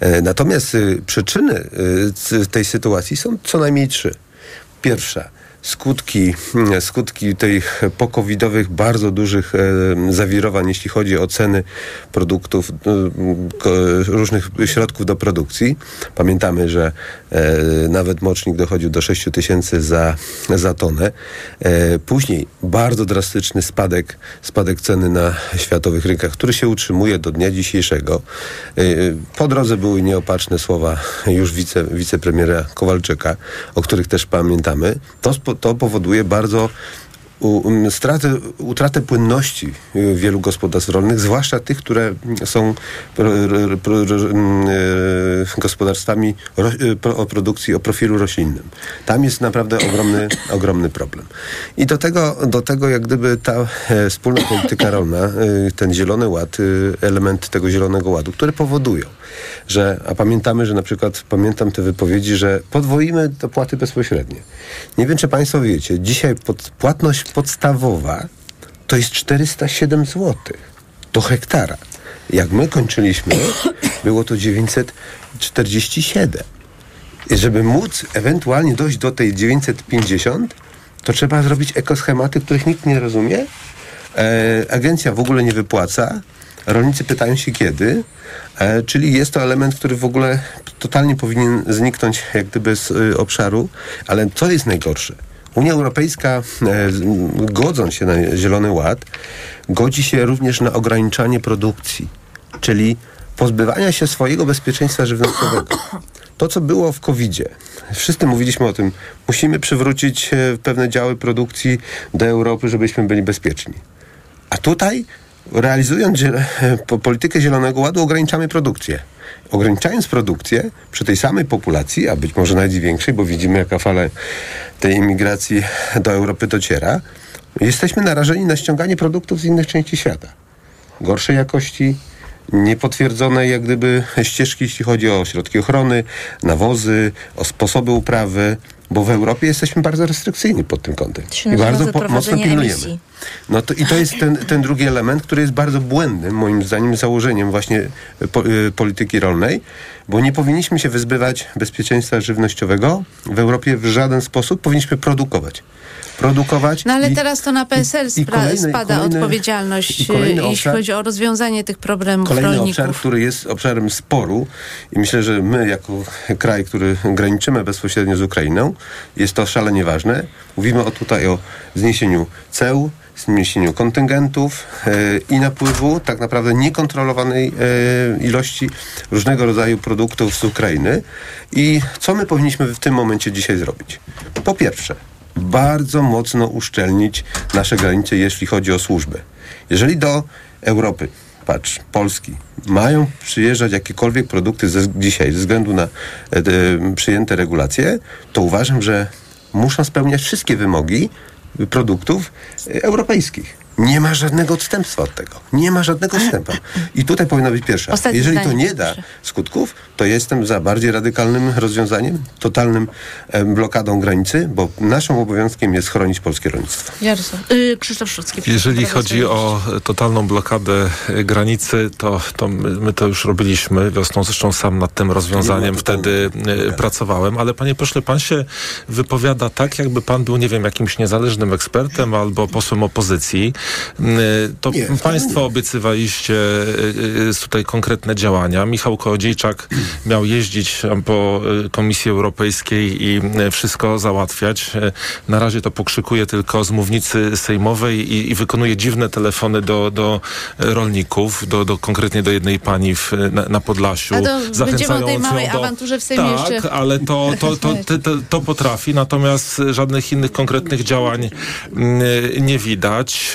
E, Natomiast y, przyczyny tej sytuacji są co najmniej trzy. Pierwsza, skutki, mm, skutki tych pokowidowych bardzo dużych e, zawirowań, jeśli chodzi o ceny produktów, e, różnych środków do produkcji. Pamiętamy, że e, nawet mocznik dochodził do 6 tysięcy za, za tonę. Później bardzo drastyczny spadek, spadek ceny na światowych rynkach, który się utrzymuje do dnia dzisiejszego. Po drodze były nieopatrzne słowa już wice, wicepremiera Kowalczyka, o których też pamiętamy. To, spo, to powoduje bardzo um, stratę, utratę płynności y, wielu gospodarstw rolnych, zwłaszcza tych, które są pro, pro, mm, y, gospodarstwami y, o produkcji, o profilu roślinnym. Tam jest naprawdę ogromny, ogromny problem. I do tego, do tego jak gdyby ta e, wspólna polityka rolna, ten zielony ład, element tego zielonego ładu, które powodują, że, a pamiętamy, że na przykład, pamiętam te wypowiedzi, że podwoimy dopłaty bezpośrednie. Nie wiem, czy Państwo wiecie, dzisiaj pod, płatność podstawowa to jest 407 zł do hektara. Jak my kończyliśmy, było to 947. I żeby móc ewentualnie dojść do tej 950, to trzeba zrobić ekoschematy, których nikt nie rozumie. E, agencja w ogóle nie wypłaca. Rolnicy pytają się kiedy, e, czyli jest to element, który w ogóle totalnie powinien zniknąć jak gdyby z y, obszaru, ale co jest najgorsze? Unia Europejska, e, godząc się na Zielony Ład, godzi się również na ograniczanie produkcji, czyli pozbywania się swojego bezpieczeństwa żywnościowego. To, co było w COVID-zie, wszyscy mówiliśmy o tym, musimy przywrócić e, pewne działy produkcji do Europy, żebyśmy byli bezpieczni. A tutaj, realizując politykę Zielonego Ładu, ograniczamy produkcję. Ograniczając produkcję przy tej samej populacji, a być może nawet większej, bo widzimy, jaka fala tej imigracji do Europy dociera, jesteśmy narażeni na ściąganie produktów z innych części świata. Gorszej jakości, niepotwierdzone jak gdyby ścieżki, jeśli chodzi o środki ochrony, nawozy, o sposoby uprawy, bo w Europie jesteśmy bardzo restrykcyjni pod tym kątem. I bardzo po, mocno pilnujemy. emisji. No to, I to jest ten, ten drugi element, który jest bardzo błędnym, moim zdaniem, założeniem właśnie po, y, polityki rolnej, bo nie powinniśmy się wyzbywać bezpieczeństwa żywnościowego w Europie w żaden sposób. Powinniśmy produkować. Produkować. No ale i- teraz to na PSL i kolejny- spada kolejny- odpowiedzialność, e, jeśli obszar- chodzi o rozwiązanie tych problemów Kolejny rolników. obszar, który jest obszarem sporu i myślę, że my jako kraj, który graniczymy bezpośrednio z Ukrainą, jest to szalenie ważne. Mówimy o tutaj o zniesieniu ceł, zniesieniu kontyngentów e, i napływu tak naprawdę niekontrolowanej e, ilości różnego rodzaju produktów z Ukrainy. I co my powinniśmy w tym momencie dzisiaj zrobić? Po pierwsze, bardzo mocno uszczelnić nasze granice, jeśli chodzi o służbę. Jeżeli do Europy patrz, Polski, mają przyjeżdżać jakiekolwiek produkty ze, dzisiaj ze względu na e, przyjęte regulacje, to uważam, że muszą spełniać wszystkie wymogi produktów e, europejskich. Nie ma żadnego odstępstwa od tego. Nie ma żadnego odstępstwa. I tutaj powinna być pierwsza. Ostatnie Jeżeli to nie da proszę. skutków, to jestem za bardziej radykalnym rozwiązaniem, totalnym blokadą granicy, bo naszym obowiązkiem jest chronić polskie rolnictwo. Jarosław, y, Krzysztof Szucki. Jeżeli chodzi o totalną blokadę e, granicy, to, to my, my to już robiliśmy wiosną. Zresztą sam nad tym rozwiązaniem wtedy e, pracowałem. Ale panie pośle, pan się wypowiada tak, jakby pan był, nie wiem, jakimś niezależnym ekspertem albo posłem opozycji. To Nie, państwo nie. obiecywaliście e, e, tutaj konkretne działania. Michał Kołodziejczak miał jeździć po Komisji Europejskiej i wszystko załatwiać. Na razie to pokrzykuje tylko z mównicy sejmowej i, i wykonuje dziwne telefony do, do rolników, do, do konkretnie do jednej pani w, na, na Podlasiu. A to będziemy o tej małej do- awanturze w Sejmie tak, jeszcze- ale to, to, to, to, to, to potrafi, natomiast żadnych innych konkretnych działań nie widać.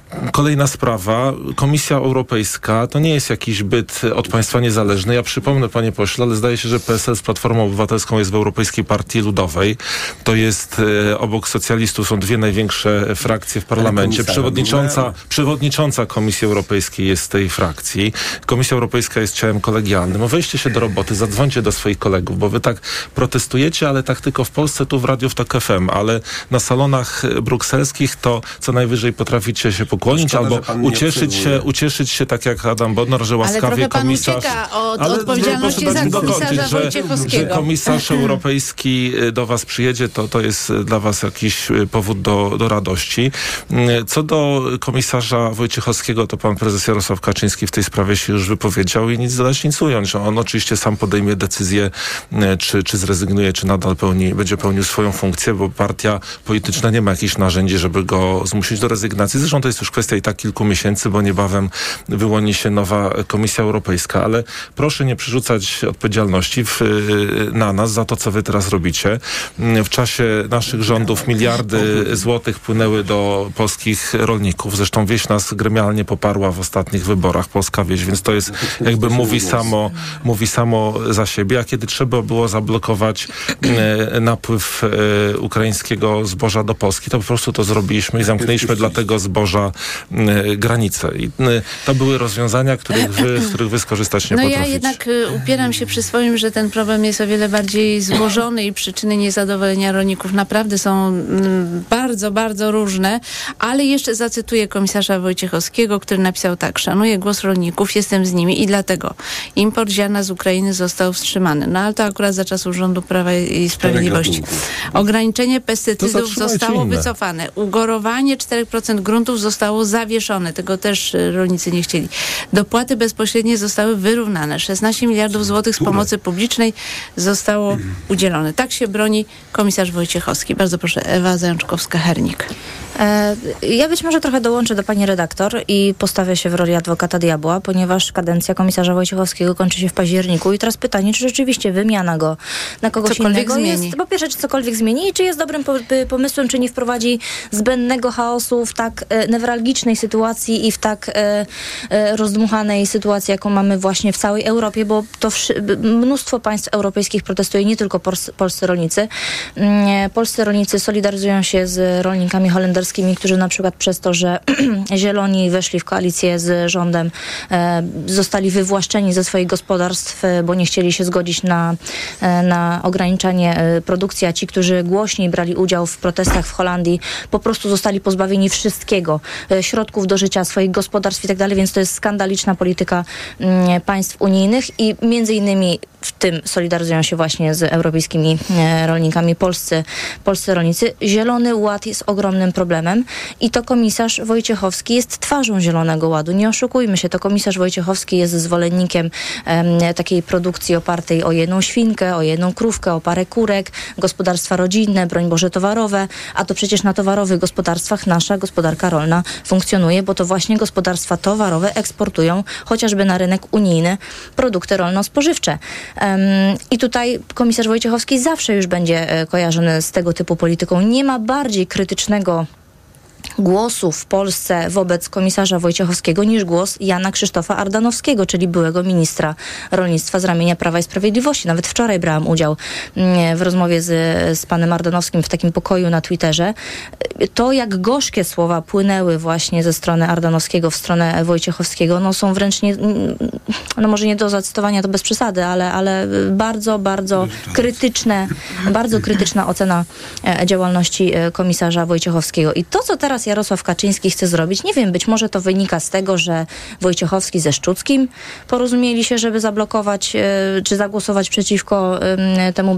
Kolejna sprawa. Komisja Europejska to nie jest jakiś byt od państwa niezależny. Ja przypomnę, panie pośle, ale zdaje się, że PSL z Platformą Obywatelską jest w Europejskiej Partii Ludowej. To jest e, obok socjalistów są dwie największe frakcje w parlamencie. Przewodnicząca, przewodnicząca Komisji Europejskiej jest tej frakcji. Komisja Europejska jest ciałem kolegialnym. O weźcie się do roboty, zadzwońcie do swoich kolegów, bo wy tak protestujecie, ale tak tylko w Polsce, tu w Radiu w TOK FM, ale na salonach brukselskich to co najwyżej potraficie się pokłonić Szkoda, albo ucieszyć się, ucieszyć się tak jak Adam Bodnar, że łaskawie komisarz... od Ale odpowiedzialności za komisarza że, Wojciechowskiego. że komisarz europejski y, do was przyjedzie, to, to jest y, dla was jakiś y, powód do, do radości. Co do komisarza Wojciechowskiego, to pan prezes Jarosław Kaczyński w tej sprawie się już wypowiedział i nic dodać, nic ująć. On oczywiście sam podejmie decyzję, czy, czy zrezygnuje, czy nadal pełni, będzie pełnił swoją funkcję, bo partia polityczna nie ma jakichś narzędzi, żeby go zmusić do rezygnacji. Zresztą to jest już kwestia i tak kilku miesięcy, bo niebawem wyłoni się nowa Komisja Europejska, ale proszę nie przerzucać odpowiedzialności w, na nas za to, co wy teraz robicie. W czasie naszych rządów miliardy złotych płynęły do polskich rolników. Zresztą wieś nas gremialnie poparła w ostatnich wyborach, polska wieś, więc to jest jakby mówi samo, mówi samo za siebie. A kiedy trzeba było zablokować e, napływ e, ukraińskiego zboża do Polski, to po prostu to zrobiliśmy i zamknęliśmy dla tego zboża granice. I e, to były rozwiązania, których wy, z których wy skorzystać nie No ja potraficie. jednak y, upieram się przy swoim, że ten problem jest o wiele bardziej złożony i przyczyny niezadowolenia rolników naprawdę są mm, bardzo, bardzo różne, ale jeszcze zacytuję komisarza Wojciechowskiego, który napisał tak, szanuję głos rolników, jestem z nimi i dlatego import ziarna z Ukrainy został wstrzymany. No ale to akurat za czasów rządu Prawa i Sprawiedliwości. Ograniczenie pestycydów zostało inne. wycofane. Ugorowanie 4% gruntów zostało zawieszone. Tego też y, rolnicy nie chcieli. Dopłaty bezpośrednie zostały wyrównane. 16 miliardów złotych z pomocy publicznej zostało udzielone. Tak się broni komisarz Wojciechowski. Bardzo proszę, Ewa Zajączkowska-Hernik. E, Ja być może trochę dołączę do pani redaktor i postawię się w roli adwokata diabła, ponieważ kadencja komisarza Wojciechowskiego kończy się w październiku. I teraz pytanie, czy rzeczywiście wymiana go na kogoś Cokolwiek innego zmieni. jest, po pierwsze, czy cokolwiek zmieni? I czy jest dobrym by- pomysłem, czy nie wprowadzi zbędnego chaosu w tak e, newralgicznej sytuacji i w tak e, rozdmuchanej sytuacji, jaką mamy właśnie w całej Europie, bo to mnóstwo państw europejskich protestuje, nie tylko pols- polscy rolnicy. Mm, Polscy rolnicy solidaryzują się z rolnikami holenderskimi, którzy na przykład przez to, że zieloni weszli w koalicję z rządem, e, zostali wywłaszczeni ze swoich gospodarstw, e, bo nie chcieli się zgodzić na, e, na ograniczanie produkcji, a ci, którzy głośniej brali udział w protestach w Holandii, po prostu zostali pozbawieni wszystkiego, środków do życia, swoich gospodarstw i tak więc to jest skandaliczna polityka mm, państw unijnych i między innymi w tym solidaryzują się właśnie z europejskimi e, rolnikami polscy, polscy rolnicy. Zielony Ład jest ogromnym problemem i to komisarz Wojciechowski jest twarzą Zielonego Ładu. Nie oszukujmy się, to komisarz Wojciechowski jest zwolennikiem em, takiej produkcji opartej o jedną świnkę, o jedną krówkę, o parę kurek, gospodarstwa rodzinne, broń Boże towarowe, a to przecież na towarowych gospodarstwach nasza gospodarka rolna funkcjonuje, bo to właśnie gospodarstwa towarowe eksportują chociażby na rynek unijny produkty rolno-spożywcze. I tutaj komisarz Wojciechowski zawsze już będzie e, kojarzony z tego typu polityką. Nie ma bardziej krytycznego głosów w Polsce wobec komisarza Wojciechowskiego niż głos Jana Krzysztofa Ardanowskiego, czyli byłego ministra rolnictwa z ramienia Prawa i Sprawiedliwości. Nawet wczoraj brałam udział mm, w rozmowie z, z panem Ardanowskim w takim pokoju na Twitterze. To, jak gorzkie słowa płynęły właśnie ze strony Ardanowskiego w stronę Wojciechowskiego, no są wręcz nie, no może nie do zacytowania, to bez przesady, ale, ale bardzo, bardzo krytyczne, bardzo krytyczna ocena e, działalności e, komisarza Wojciechowskiego. I to, co teraz Jarosław Kaczyński chce zrobić, nie wiem, być może to wynika z tego, że Wojciechowski ze Szczuckim porozumieli się, żeby zablokować, e, czy zagłosować przeciwko em, temu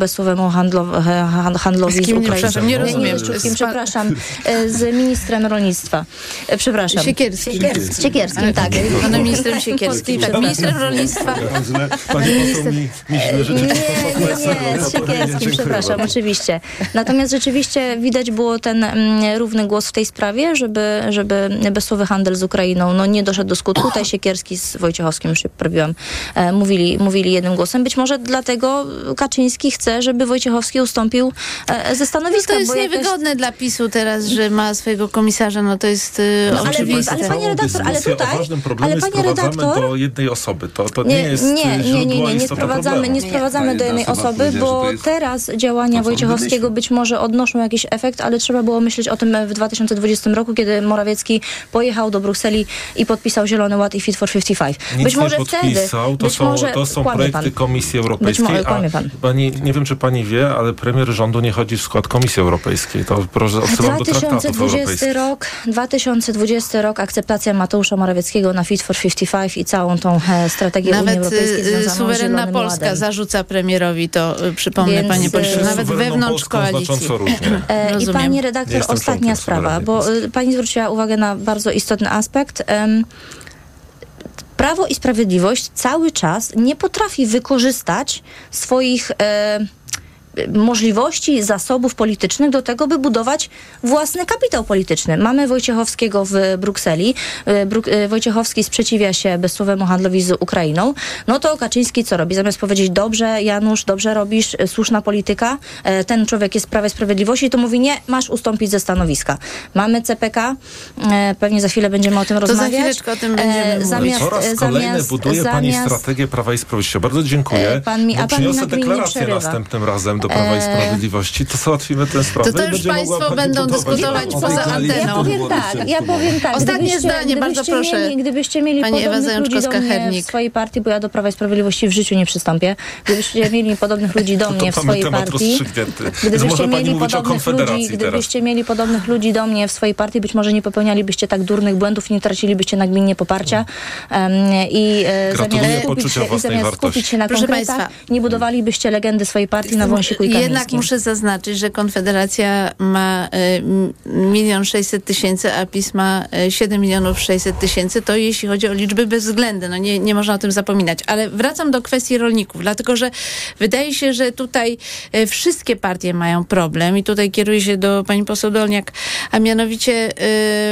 e, handlowi Z kim? Nie, Ukrainą. przepraszam, nie rozumiem. ze Szczuckim, Z przepraszam, e, z ministrem rolnictwa. E, Przepraszam. Siekierski. Z Siekierskim, tak. Panem ministrem Siekierskim, tak, ministrem rolnictwa. Źle. Pani poseł mi, mi źle życzy. Nie, nie, nie, z Siekierskim, przepraszam, oczywiście. Natomiast rzeczywiście widać było ten mm, równy głos w tej sprawie, żeby, żeby bezsłowy handel z Ukrainą no, nie doszedł do skutku. Tutaj Siekierski z Wojciechowskim, już się poprawiłam, e, mówili, mówili jednym głosem. Być może dlatego Kaczyński chce, żeby Wojciechowski ustąpił e, ze No stanowiska. to jest niewygodne dla PiSu teraz, że ma swojego komisarza, no to jest y, No, ale- oczywiste. ale panie redaktor, ale tutaj- o ważnym problemie ale panie sprowadzamy redaktor- do jednej osoby. To, to nie, Nie, jest nie, nie, nie, nie, nie, nie sprowadzamy, problemu. nie sprowadzamy do jednej osoby, bo teraz działania Wojciechowskiego być może odnoszą jakiś efekt, ale trzeba było myśleć o tym w 2020 roku, kiedy Morawiecki pojechał do Brukseli i podpisał Zielony Ład i Fit for 55. Nic być może nie wtedy, podpisał, to być są, może, to są projekty pan. Komisji Europejskiej. może a kłamie pan. Pani, nie wiem, czy pani wie, ale premier rządu nie chodzi w skład Komisji Europejskiej. To proszę odsyłam do traktatów 2020 europejskich. rok, 2020 rok, akceptacja Mateusza Morawieckiego na Fit for 55 i całą tą e, strategię Unii Nawet Europejskiej y, związaną z suwerenna Polska Ładem. zarzuca premierowi to, y, przypomnę Więc, panie y, pośle, nawet wewnątrz Polską koalicji. E, I pani redaktor, ostatnia sprawa, bo y, pani zwróciła uwagę na bardzo istotny aspekt. Prawo i Sprawiedliwość cały czas nie potrafi wykorzystać swoich możliwości, zasobów politycznych do tego, by budować własny kapitał polityczny. Mamy Wojciechowskiego w Brukseli. E, Bruk- e, Wojciechowski sprzeciwia się bezsłowemu handlowi z Ukrainą. No to Kaczyński co robi? Zamiast powiedzieć, dobrze Janusz, dobrze robisz, e, słuszna polityka, ten człowiek jest w Prawie i Sprawiedliwości, to mówi, nie, masz ustąpić ze stanowiska. Mamy CPK, pewnie za chwilę będziemy o tym To za rozmawiać. chwileczkę o tym będziemy mówić. zamiast, Po raz kolejny zamiast- buduje pani zamiast- strategię Prawa i Sprawiedliwości. Bardzo dziękuję. Pan mi- a pan mi deklarację następnym razem do Prawa i E, Sprawiedliwości. To załatwimy tę sprawę. To to już państwo będą dyskutować poza Ja anteną. powiem tak, ja powiem tak. Ostatnie gdybyście- zdanie, bardzo gdybyście proszę. Mieli, gdybyście mieli Pani Ewa podobnych ludzi do mnie Zajączkowska-Hernik. w swojej partii, bo ja do Prawa i Sprawiedliwości w życiu nie przystąpię, gdybyście mieli podobnych ludzi do To mnie w swojej partii, gdybyście mieli podobnych ludzi, gdybyście mieli podobnych ludzi do mnie w swojej partii, być może nie popełnialibyście tak durnych błędów, nie tracilibyście nagminnie poparcia em, i e, zamiast, skupić się, i zamiast skupić się na Proszę konkretach, państwa. nie budowalibyście legendy swojej partii na wąsiku Jednak muszę zaznaczyć, że Konfederacja ma y, milion sześćset tysięcy, a PiS ma y, 7 milionów 600 tysięcy. To jeśli chodzi o liczby bezwzględne, no nie, nie można o tym zapominać. Ale wracam do kwestii rolników, dlatego że wydaje się, że tutaj y, wszystkie partie mają problem i tutaj kieruję się do pani poseł Dolniak, a mianowicie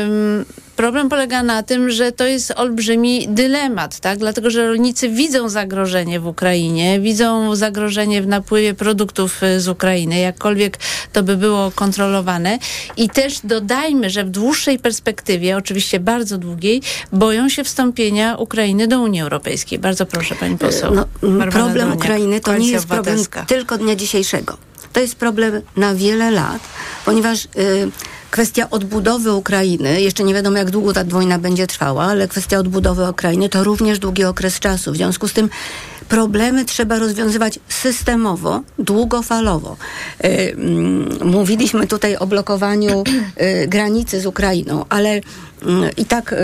ym, Problem polega na tym, że to jest olbrzymi dylemat, tak? Dlatego, że rolnicy widzą zagrożenie w Ukrainie, widzą zagrożenie w napływie produktów y, z Ukrainy, jakkolwiek to by było kontrolowane. I też dodajmy, że w dłuższej perspektywie, oczywiście bardzo długiej, boją się wstąpienia Ukrainy do Unii Europejskiej. Bardzo proszę, pani poseł. No, problem Ukrainy to nie jest problem tylko dnia dzisiejszego. To jest problem na wiele lat, ponieważ y, kwestia odbudowy Ukrainy, jeszcze nie wiadomo jak długo ta wojna będzie trwała, ale kwestia odbudowy Ukrainy to również długi okres czasu. W związku z tym problemy trzeba rozwiązywać systemowo, długofalowo. Y, mm, mówiliśmy tutaj o blokowaniu y, granicy z Ukrainą, ale i tak y,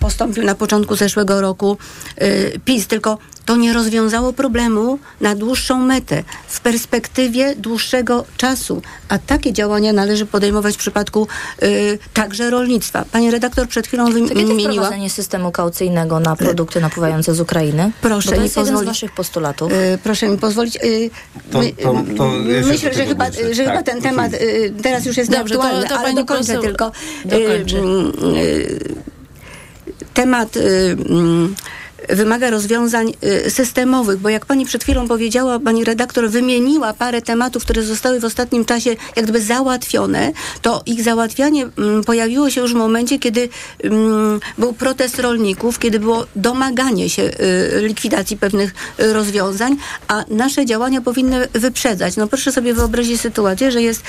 postąpił na początku zeszłego roku y, PiS, tylko to nie rozwiązało problemu na dłuższą metę, w perspektywie dłuższego czasu. A takie działania należy podejmować w przypadku y, także rolnictwa. Pani redaktor przed chwilą wymieniła... wprowadzenie systemu kaucyjnego na produkty napływające z Ukrainy? Proszę to mi jest jeden z pozwolić- waszych postulatów. Y, proszę mi pozwolić. y, To- to- to myślę, że chyba, że chyba Tak, ten temat y, teraz już jest Dobrze, to- nieaktualny, to ale pani dokończę poseł tylko. dokończy. Y, temat y, mm, wymaga rozwiązań y, systemowych, bo jak pani przed chwilą powiedziała, pani redaktor wymieniła parę tematów, które zostały w ostatnim czasie jak gdyby załatwione, to ich załatwianie mm, pojawiło się już w momencie, kiedy mm, był protest rolników, kiedy było domaganie się likwidacji pewnych rozwiązań, a nasze działania powinny wyprzedzać. No proszę sobie wyobrazić sytuację, że jest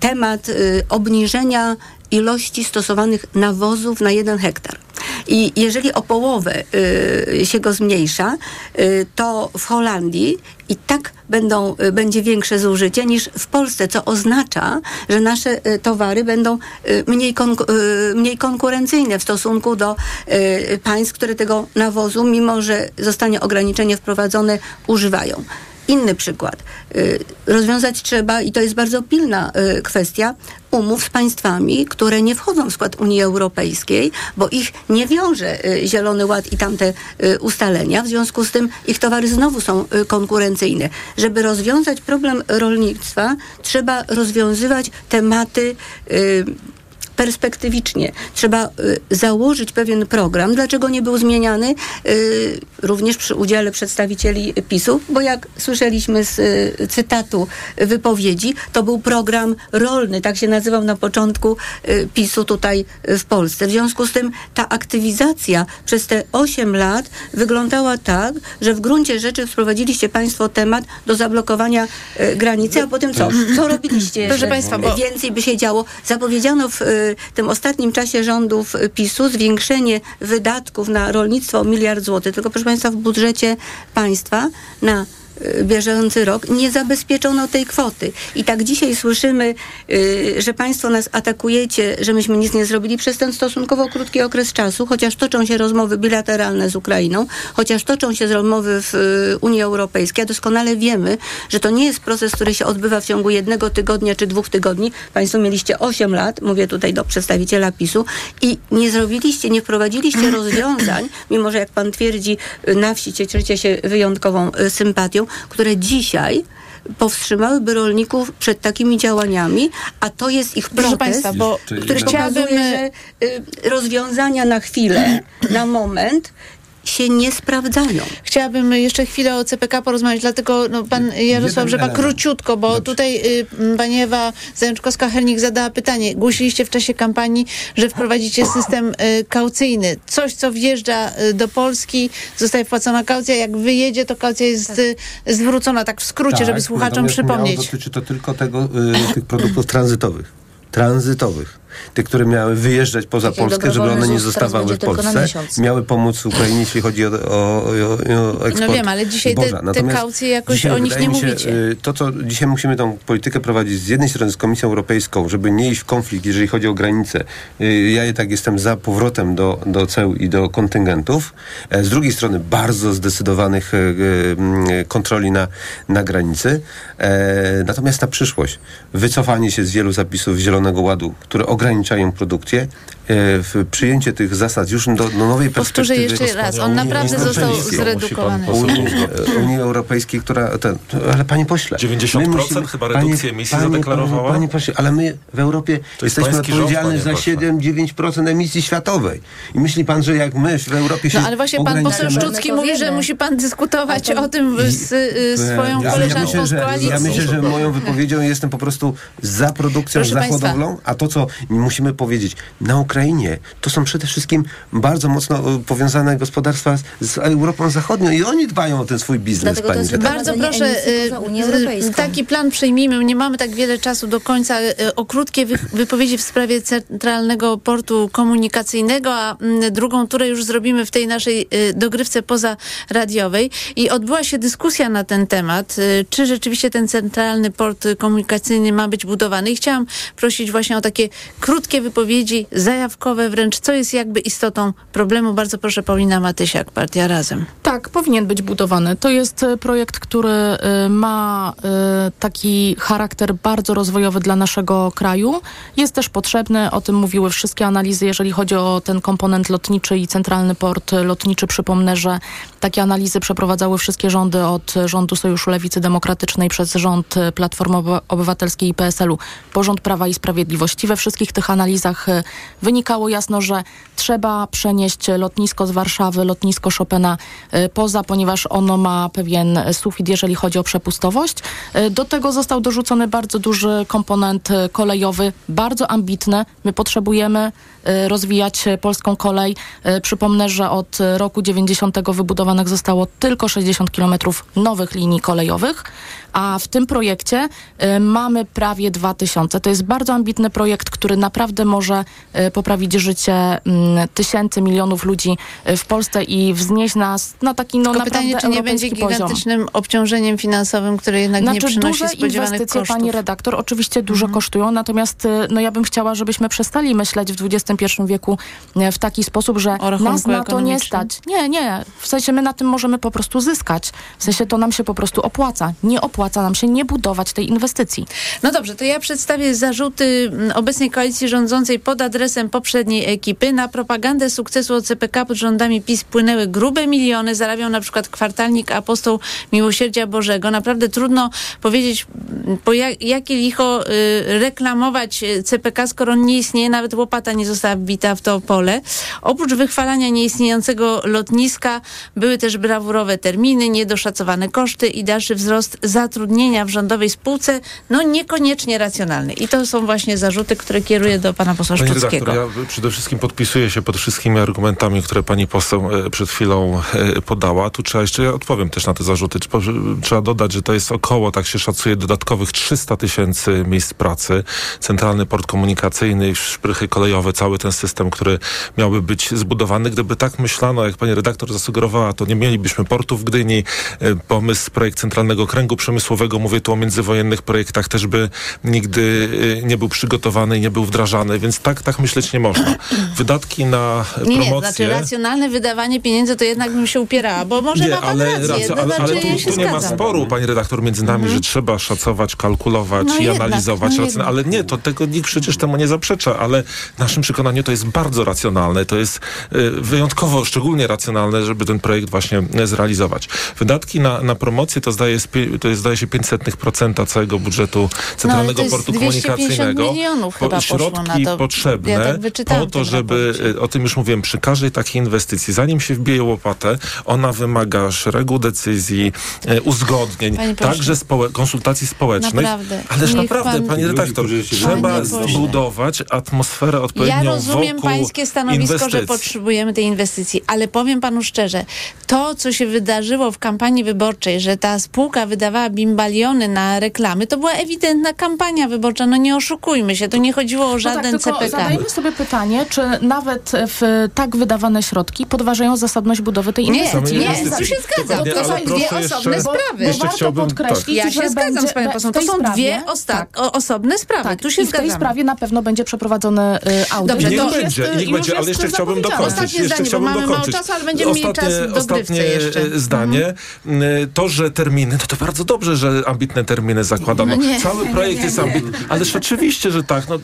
temat obniżenia ilości stosowanych nawozów na jeden hektar. I jeżeli o połowę y, się go zmniejsza, y, to w Holandii i tak będą, y, będzie większe zużycie niż w Polsce, co oznacza, że nasze y, towary będą y, mniej, konku- y, mniej konkurencyjne w stosunku do państw, które tego nawozu, mimo że zostanie ograniczenie wprowadzone, używają. Inny przykład. Y, Rozwiązać trzeba, i to jest bardzo pilna y, kwestia, umów z państwami, które nie wchodzą w skład Unii Europejskiej, bo ich nie wiąże y, Zielony Ład i tamte ustalenia. W związku z tym ich towary znowu są konkurencyjne. Żeby rozwiązać problem rolnictwa, trzeba rozwiązywać tematy perspektywicznie. Trzeba y, założyć pewien program. Dlaczego nie był zmieniany? Y, również przy udziale przedstawicieli PiSu, bo jak słyszeliśmy z y, cytatu wypowiedzi, to był program rolny, tak się nazywał na początku PiSu tutaj w Polsce. W związku z tym ta aktywizacja przez te 8 lat wyglądała tak, że w gruncie rzeczy wprowadziliście Państwo temat do zablokowania granicy, a potem co? Co robiliście? Proszę państwa, bo- Więcej by się działo. Zapowiedziano w y, tym ostatnim czasie rządów PiSu zwiększenie wydatków na rolnictwo o miliard złotych. Tylko proszę Państwa, w budżecie państwa na bieżący rok nie zabezpieczono tej kwoty. I tak dzisiaj słyszymy, y, że Państwo nas atakujecie, że myśmy nic nie zrobili przez ten stosunkowo krótki okres czasu, chociaż toczą się rozmowy bilateralne z Ukrainą, chociaż toczą się rozmowy w y, Unii Europejskiej, a doskonale wiemy, że to nie jest proces, który się odbywa w ciągu jednego tygodnia czy dwóch tygodni. Państwo mieliście 8 lat, mówię tutaj do przedstawiciela PiSu, i nie zrobiliście, nie wprowadziliście rozwiązań, mimo że jak pan twierdzi, y, na wsi cieszycie się wyjątkową y, które dzisiaj powstrzymałyby rolników przed takimi działaniami, a to jest ich protest, państwa, bo który chciałabym... pokazuje, że y, rozwiązania na chwilę, na moment się nie sprawdzają. Chciałabym jeszcze chwilę o CPK porozmawiać, dlatego no, pan Jarosław Rzepa króciutko, bo tutaj y, pani Ewa Zajączkowska-Hernik zadała pytanie. Głosiliście w czasie kampanii, że wprowadzicie system y, kaucyjny. Coś, co wjeżdża y, do Polski, zostaje wpłacona kaucja. Jak wyjedzie, to kaucja jest y, zwrócona. Tak w skrócie, żeby słuchaczom przypomnieć. Miało, dotyczy to tylko tego, y, tych produktów tranzytowych. Tranzytowych. Te, które miały wyjeżdżać poza Tak jak Polskę, żeby one nie zostawały w Polsce. Miały pomóc Ukrainie, jeśli chodzi o, o, o, o eksport No wiem, ale dzisiaj te- zboża. te Natomiast kaucje jakoś o nich nie się, mówicie. y, To, co dzisiaj musimy tą politykę prowadzić z jednej strony z Komisją Europejską, żeby nie iść w konflikt, jeżeli chodzi o granice. Y, Ja jednak jestem za powrotem do, do ceł i do kontyngentów. E, Z drugiej strony bardzo zdecydowanych e, kontroli na, na granicy. E, Natomiast na przyszłość wycofanie się z wielu zapisów Zielonego Ładu, które ograniczają produkcję, e, w przyjęcie tych zasad już do, do nowej Powtórzę perspektywy. jeszcze raz. On Unii naprawdę został zredukowany. Musi pan Unii, Unii Europejskiej, która. Ten, ale panie pośle. 90% chyba redukcji emisji zadeklarowała? Panie, panie pośle, ale my w Europie To jest jesteśmy odpowiedzialni panie za pośle. 7-9% emisji światowej. I myśli pan, że jak my w Europie się. No ale właśnie pan poseł Szczucki mówi, że musi pan dyskutować to- o tym z y, swoją ja, ja koleżanką myślę, z że, koalicji. ja myślę, że moją wypowiedzią jestem po prostu za produkcją, Proszę za hodowlą, a to, co musimy powiedzieć, na Ukrainie to są przede wszystkim bardzo mocno e, powiązane gospodarstwa z, z Europą Zachodnią i oni dbają o ten swój biznes, Dlatego to pani jest redaktor. Bardzo proszę, Europejską. taki plan przyjmijmy. Nie mamy tak wiele czasu do końca. y, O krótkie wy- wypowiedzi w sprawie Centralnego Portu Komunikacyjnego, a mm, drugą turę już zrobimy w tej naszej dogrywce pozaradiowej. I odbyła się dyskusja na ten temat, czy rzeczywiście ten Centralny Port Komunikacyjny ma być budowany. I chciałam prosić właśnie o takie krótkie wypowiedzi, zajawkowe wręcz, co jest jakby istotą problemu. Bardzo proszę Paulina Matysiak, Partia Razem. Tak, powinien być budowany. To jest e, projekt, który e, ma e, taki charakter bardzo rozwojowy dla naszego kraju. Jest też potrzebny, o tym mówiły wszystkie analizy, jeżeli chodzi o ten komponent lotniczy i centralny port lotniczy. Przypomnę, że takie analizy przeprowadzały wszystkie rządy od rządu Sojuszu Lewicy Demokratycznej przez rząd Platformy Oby- Obywatelskiej i PSL-u po rząd Prawa i Sprawiedliwości. We wszystkich tych analizach e, wynikało jasno, że trzeba przenieść lotnisko z Warszawy, lotnisko Chopina e, poza, ponieważ ono ma pewien sufit, jeżeli chodzi o przepustowość. E, do tego został dorzucony bardzo duży komponent kolejowy, bardzo ambitny. My potrzebujemy rozwijać e, polską kolej. E, Przypomnę, że od roku 90 wybudowanych zostało tylko 60 kilometrów nowych linii kolejowych, a w tym projekcie e, mamy prawie 2000. To jest bardzo ambitny projekt, który naprawdę może poprawić życie mm, tysięcy, milionów ludzi w Polsce i wznieść nas na taki no Tylko naprawdę pytanie, czy nie będzie europejski poziom. gigantycznym obciążeniem finansowym, które jednak nie Znaczy przynosi duże spodziewanych inwestycje, kosztów. pani redaktor, oczywiście dużo kosztują, natomiast y, no ja bym chciała, żebyśmy przestali myśleć w XXI wieku y, w taki sposób, że nas na to nie stać. Nie, nie. W sensie my na tym możemy po prostu zyskać. W sensie to nam się po prostu opłaca. Nie opłaca nam się nie budować tej inwestycji. No dobrze, to ja przedstawię zarzuty mm, obecnej koalicji rządzącej pod adresem poprzedniej ekipy. Na propagandę sukcesu OCPK pod rządami PiS płynęły grube miliony. Zarabiał na przykład kwartalnik Apostoł Miłosierdzia Bożego. Naprawdę trudno powiedzieć, mm, po jak, jakie licho y, reklamować y, CPK, skoro nie istnieje, nawet łopata nie została wbita w to pole. Oprócz wychwalania nieistniejącego lotniska były też brawurowe terminy, niedoszacowane koszty i dalszy wzrost zatrudnienia w rządowej spółce, no niekoniecznie racjonalny. I to są właśnie zarzuty, które kieruję do pana posła Pani Szczuckiego. redaktor, ja przede wszystkim podpisuję się pod wszystkimi argumentami, które pani poseł e, przed chwilą e, podała. Tu trzeba jeszcze, ja odpowiem też na te zarzuty. Trz- Trzeba dodać, że to jest około, tak się szacuje, dodatkowych 300 tysięcy miejsc pracy. Centralny port komunikacyjny, szprychy kolejowe, cały ten system, który miałby być zbudowany. Gdyby tak myślano, jak pani redaktor zasugerowała, to nie mielibyśmy portu w Gdyni. E, Pomysł, projekt Centralnego Kręgu Przemysłowego, mówię tu o międzywojennych projektach, też by nigdy e, nie był przygotowany i nie był wdrażany, więc tak, tak myśleć nie można. Wydatki na Nie, nie, promocję... znaczy racjonalne wydawanie pieniędzy to jednak bym się upierała, bo może ma pan ale, rację. racja- ale, ale ja tu, się tu nie ma. Mhm. sporu, pani redaktor, między nami, że trzeba szacować, kalkulować No i jednak, analizować. no ale nie, to tego nikt przecież temu nie zaprzecza, ale naszym przekonaniu to jest bardzo racjonalne. To jest y, wyjątkowo, szczególnie racjonalne, żeby ten projekt właśnie e, zrealizować. Wydatki na, na promocję to zdaje, to jest, zdaje się 500% całego budżetu Centralnego No, to jest Portu 250 Komunikacyjnego. milionów chyba poszło środki na to. potrzebne Ja tak po to, żeby y, o tym już mówiłem, przy każdej takiej inwestycji, zanim się wbije łopatę, ona wymaga szeregu decyzji, uzgodnień, Panie także społe- konsultacji społecznych. Naprawdę. Ależ Niech naprawdę, pan- panie redaktor, trzeba zbudować atmosferę odpowiednią Ja rozumiem wokół pańskie stanowisko, że inwestycji. potrzebujemy tej inwestycji, ale powiem panu szczerze, to co się wydarzyło w kampanii wyborczej, że ta spółka wydawała bimbaliony na reklamy, to była ewidentna kampania wyborcza. No nie oszukujmy się, to nie chodziło o żaden no tak, tylko CPK. zadajmy sobie pytanie, czy nawet w tak wydawane środki podważają zasadność budowy tej Nie, inwestycji. nie, inwestycji. tu się zgadzam. To są dwie osobne sprawy. jeszcze warto podkreślić, Ja że się zgadzam z posłem. To są dwie osta- tak. osobne sprawy. Tak, tu się i w tej zgadzamy. sprawie na pewno będzie przeprowadzony y, audyt. Dobrze, Niech to- będzie, jest, niech już będzie, ale jeszcze chciałbym dokończyć. Ostatnie jeszcze zdanie, bo chciałbym mamy mało dokończyć. czasu, ale będziemy mieli czas ostatnie jeszcze. e, zdanie. Y, To, że terminy, no to bardzo dobrze, że ambitne terminy zakładano. No nie, cały projekt jest ambitny. Ależ oczywiście, że tak. No, e,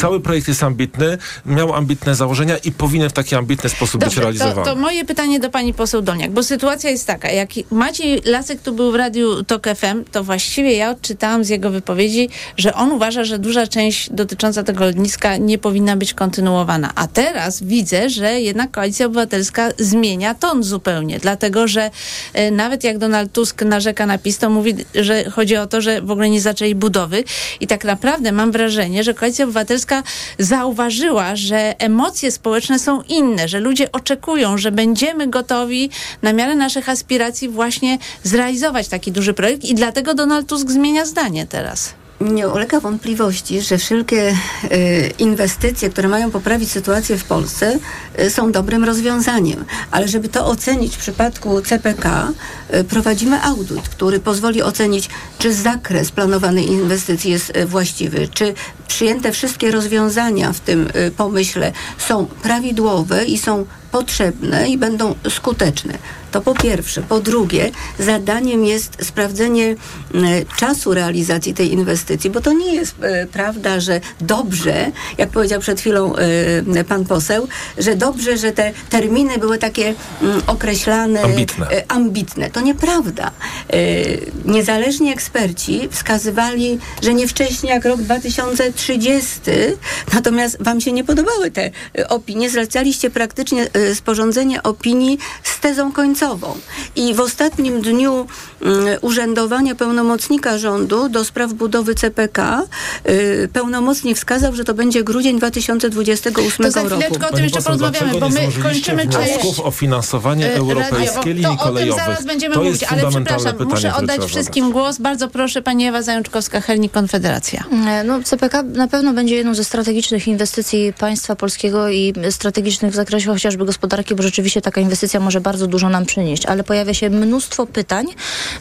cały projekt jest ambitny, miał ambitne założenia i powinien w taki ambitny sposób być Dobrze, to, realizowany. to moje pytanie do pani poseł Dolniak, bo sytuacja jest taka, jak Maciej Lasek tu był w radiu TOK FM, to właściwie ja odczytałam z jego wypowiedzi, że on uważa, że duża część dotycząca tego lotniska nie powinna być kontynuowana. A teraz widzę, że jednak Koalicja Obywatelska zmienia ton zupełnie, dlatego że e, nawet jak Donald Tusk narzeka na PiS, to mówi, że chodzi o to, że w ogóle nie zaczęli budowy i tak naprawdę mam wrażenie, że Koalicja Obywatelska zauważyła, że emocje społeczne są inne, że ludzie oczekują, że będziemy gotowi na miarę naszych aspiracji właśnie zrealizować taki duży projekt i dlatego Donald Tusk zmienia zdanie teraz. Nie ulega wątpliwości, że wszelkie e, inwestycje, które mają poprawić sytuację w Polsce, e, są dobrym rozwiązaniem. Ale żeby to ocenić w przypadku CPK, prowadzimy audyt, który pozwoli ocenić, czy zakres planowanej inwestycji jest e, właściwy, czy przyjęte wszystkie rozwiązania w tym e, pomyśle są prawidłowe i są potrzebne i będą skuteczne. To po pierwsze. Po drugie, zadaniem jest sprawdzenie e, czasu realizacji tej inwestycji, bo to nie jest e, prawda, że dobrze, jak powiedział przed chwilą e, pan poseł, że dobrze, że te terminy były takie mm, określane, Ambitne. e, ambitne. To nieprawda. Y, niezależni eksperci wskazywali, że nie wcześniej jak rok 2030, natomiast wam się nie podobały te y, opinie. Zlecaliście praktycznie y, sporządzenie opinii z tezą końcową. I w ostatnim dniu y, urzędowania pełnomocnika rządu do spraw budowy CPK pełnomocnik wskazał, że to będzie grudzień 2028 To za roku. chwileczkę o tym jeszcze porozmawiamy, bo nie my kończymy wniosków o finansowanie e, europejskiej radio. linii to o tym kolejowych. Będziemy to mówić, jest ale przepraszam, pytanie, muszę oddać wszystkim zadać. głos. Bardzo proszę, pani Ewa Zajączkowska-Hernik, Konfederacja. E, No, CPK na pewno będzie jedną ze strategicznych inwestycji państwa polskiego i strategicznych w zakresie chociażby gospodarki, bo rzeczywiście taka inwestycja może bardzo dużo nam przynieść, ale pojawia się mnóstwo pytań,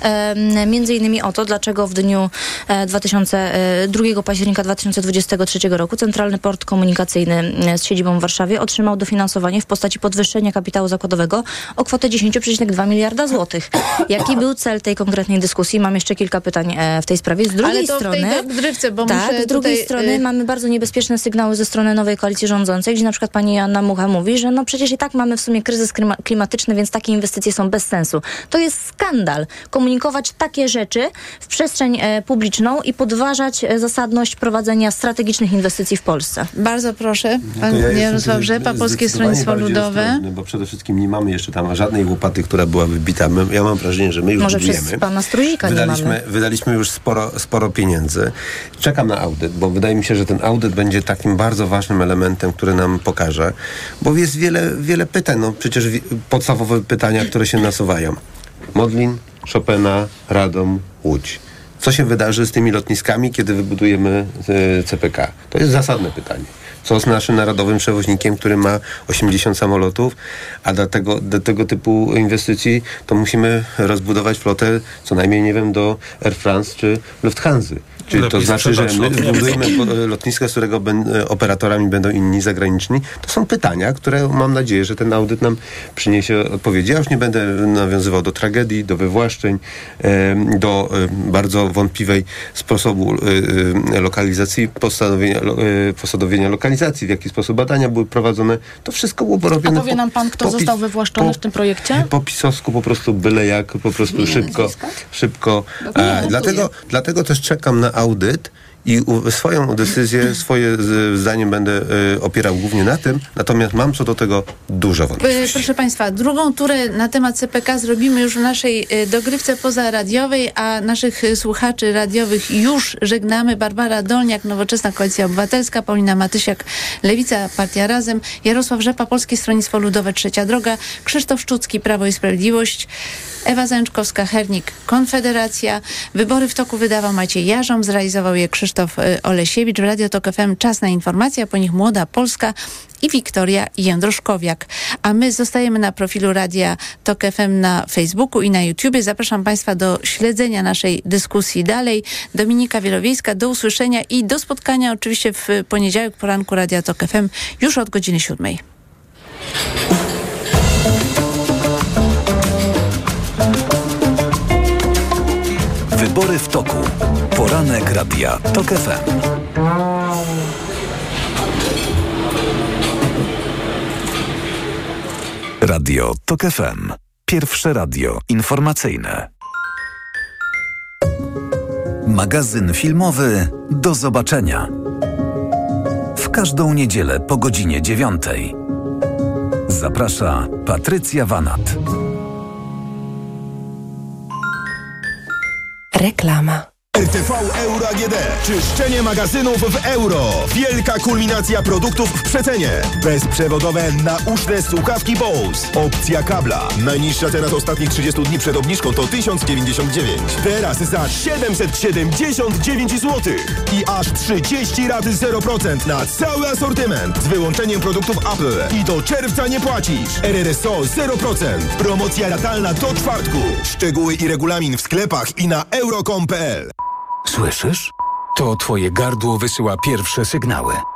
e, między innymi o to, dlaczego w dniu e, 2000, e, 2 października 2023 roku Centralny Port Komunikacyjny e, z siedzibą w Warszawie otrzymał dofinansowanie w postaci podwyższenia kapitału zakładowego o kwotę 10,2 miliarda złotych. Jaki był cel tej konkretnej dyskusji? Mam jeszcze kilka pytań e, w tej sprawie. Z drugiej Ale to strony... w tej dogrywce, bo tak, muszę z drugiej tutaj, strony y, mamy bardzo niebezpieczne sygnały ze strony nowej koalicji rządzącej, gdzie na przykład pani Joanna Mucha mówi, że no przecież i tak mamy w sumie kryzys klima- klimatyczny, więc takie inwestycje są bez sensu. To jest skandal. Komunikować takie rzeczy w przestrzeń e, publiczną i podważać e, zasadność prowadzenia strategicznych inwestycji w Polsce. Bardzo proszę, pan To ja Jarosław Rzepa, Polskie Stronnictwo Ludowe. Bo przede wszystkim nie mamy jeszcze tam żadnej łopaty, która była wybita. My, ja mam wrażenie, że my już Może budujemy. przez pana Struzika nie wydaliśmy, mamy. wydaliśmy już sporo, sporo pieniędzy. Czekam na audyt, bo wydaje mi się, że ten audyt będzie takim bardzo ważnym elementem, który nam pokaże, bo jest wiele, wiele pytań. No przecież podstawowe pytania, które się nasuwają. Modlin, Chopina, Radom, Łódź. Co się wydarzy z tymi lotniskami, kiedy wybudujemy e, CPK? To jest zasadne pytanie. Co z naszym narodowym przewoźnikiem, który ma 80 samolotów, a do tego, do tego typu inwestycji to musimy rozbudować flotę co najmniej, nie wiem, do Air France czy Lufthansa. Czyli to znaczy, że my budujemy lotnisko, z którego ben, operatorami będą inni zagraniczni. To są pytania, które mam nadzieję, że ten audyt nam przyniesie odpowiedzi. Ja już nie będę nawiązywał do tragedii, do wywłaszczeń, do bardzo wątpliwej sposobu e, e, lokalizacji, postanowienia, lo- e, postanowienia lokalizacji, w jaki sposób badania były prowadzone. To wszystko było A robione powie nam pan, kto po- został wywłaszczony po- w tym projekcie? po pisowsku po prostu byle jak, po prostu szybko, szybko. E, dlatego, dlatego też czekam na audyt i swoją decyzję, swoje zdanie będę e, opierał głównie na tym, natomiast mam co do tego dużo Y, wątpliwości. Proszę Państwa, drugą turę na temat CPK zrobimy już w naszej y, dogrywce pozaradiowej, a naszych y, słuchaczy radiowych już żegnamy. Barbara Dolniak, Nowoczesna Koalicja Obywatelska, Paulina Matysiak, Lewica, Partia Razem, Jarosław Rzepa, Polskie Stronnictwo Ludowe, Trzecia Droga, Krzysztof Szczucki, Prawo i Sprawiedliwość, Ewa Zajączkowska-Hernik, Konfederacja. Wybory w toku wydawał Maciej Jarząb, zrealizował je Krzysztof y, Olesiewicz. W Radio Tok FM czas na informacje, po nich Młoda Polska i Wiktoria Jędroszkowiak. A my zostajemy na profilu Radia Tok FM na Facebooku i na YouTubie. Zapraszam Państwa do śledzenia naszej dyskusji dalej. Dominika Wielowiejska, do usłyszenia i do spotkania oczywiście w poniedziałek poranku Radia Tok FM już od godziny siódmej. Wybory w toku. Poranek Radia TOK FM. Radio TOK FM. Pierwsze radio informacyjne. Magazyn filmowy Do zobaczenia. W każdą niedzielę po godzinie dziewiątej. Zaprasza Patrycja Wanat. Reklama. RTV Euro AGD. Czyszczenie magazynów w euro. Wielka kulminacja produktów w przecenie. Bezprzewodowe nauszne słuchawki Bose. Opcja kabla. Najniższa teraz ostatnich 30 dni przed obniżką to 1099. Teraz za 779 zł. I aż 30 lat 0% na cały asortyment. Z wyłączeniem produktów Apple. I do czerwca nie płacisz. RRSO 0%. Promocja ratalna do czwartku. Szczegóły i regulamin w sklepach i na euro.com.pl Słyszysz? To twoje gardło wysyła pierwsze sygnały.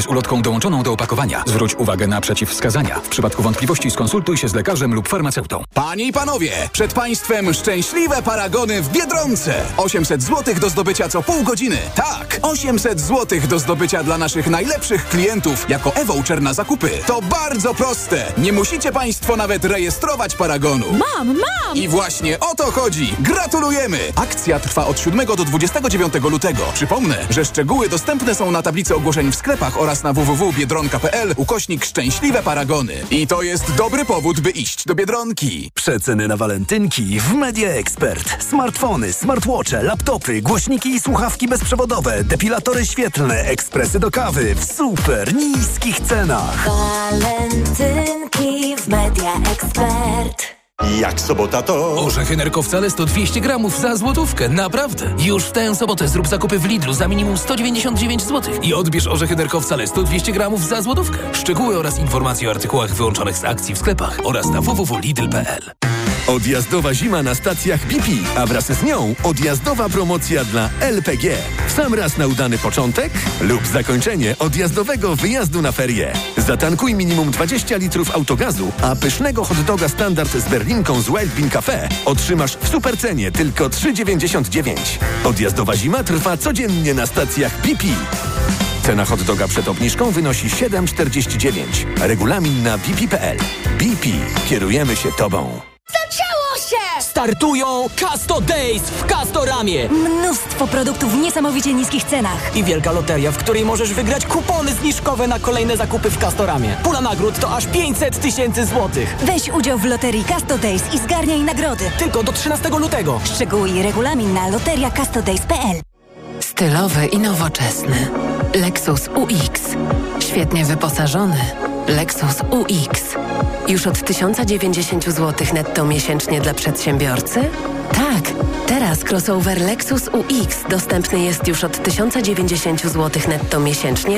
z ulotką dołączoną do opakowania. Zwróć uwagę na przeciwwskazania. W przypadku wątpliwości skonsultuj się z lekarzem lub farmaceutą. Panie i panowie, przed państwem szczęśliwe paragony w Biedronce. 800 zł do zdobycia co pół godziny. Tak, 800 zł do zdobycia dla naszych najlepszych klientów jako e-voucher na zakupy. To bardzo proste. Nie musicie państwo nawet rejestrować paragonu. Mam, mam! I właśnie o to chodzi. Gratulujemy! Akcja trwa od 7 do 29 lutego. Przypomnę, że szczegóły dostępne są na tablicy ogłoszeń w sklepach oraz na www.biedronka.pl ukośnik szczęśliwe paragony. I to jest dobry powód, by iść do Biedronki. Przeceny na walentynki w Media Expert. Smartfony, smartwatche, laptopy, głośniki i słuchawki bezprzewodowe, depilatory świetlne, ekspresy do kawy w super niskich cenach. Walentynki w Media Expert. Jak sobota to... Orzechy nerkowcale 100 200 gramów za złotówkę, naprawdę. Już w tę sobotę zrób zakupy w Lidlu za minimum 199 zł i odbierz orzechy nerkowcale 100 200 gramów za złotówkę. Szczegóły oraz informacje o artykułach wyłączonych z akcji w sklepach oraz na www.lidl.pl. Odjazdowa zima na stacjach BP, a wraz z nią odjazdowa promocja dla LPG. Sam raz na udany początek lub zakończenie odjazdowego wyjazdu na ferie. Zatankuj minimum 20 litrów autogazu, a pysznego hot doga standard z berlinką z Wild Bean Cafe otrzymasz w supercenie tylko 3,99. Odjazdowa zima trwa codziennie na stacjach BP. Cena hot doga przed obniżką wynosi 7,49. Regulamin na bp.pl. BP. Kierujemy się Tobą. Zaczęło się! Startują Casto Days w Castoramie. Mnóstwo produktów w niesamowicie niskich cenach. I wielka loteria, w której możesz wygrać kupony zniżkowe na kolejne zakupy w Castoramie. Pula nagród to aż 500 tysięcy złotych. Weź udział w loterii Casto Days i zgarniaj nagrody. Tylko do 13 lutego. Szczegóły i regulamin na loteriacastodays.pl Stylowy i nowoczesny. Lexus UX. Świetnie wyposażony. Lexus UX. Już od 1090 zł netto miesięcznie dla przedsiębiorcy? Tak, teraz crossover Lexus UX dostępny jest już od 1090 zł netto miesięcznie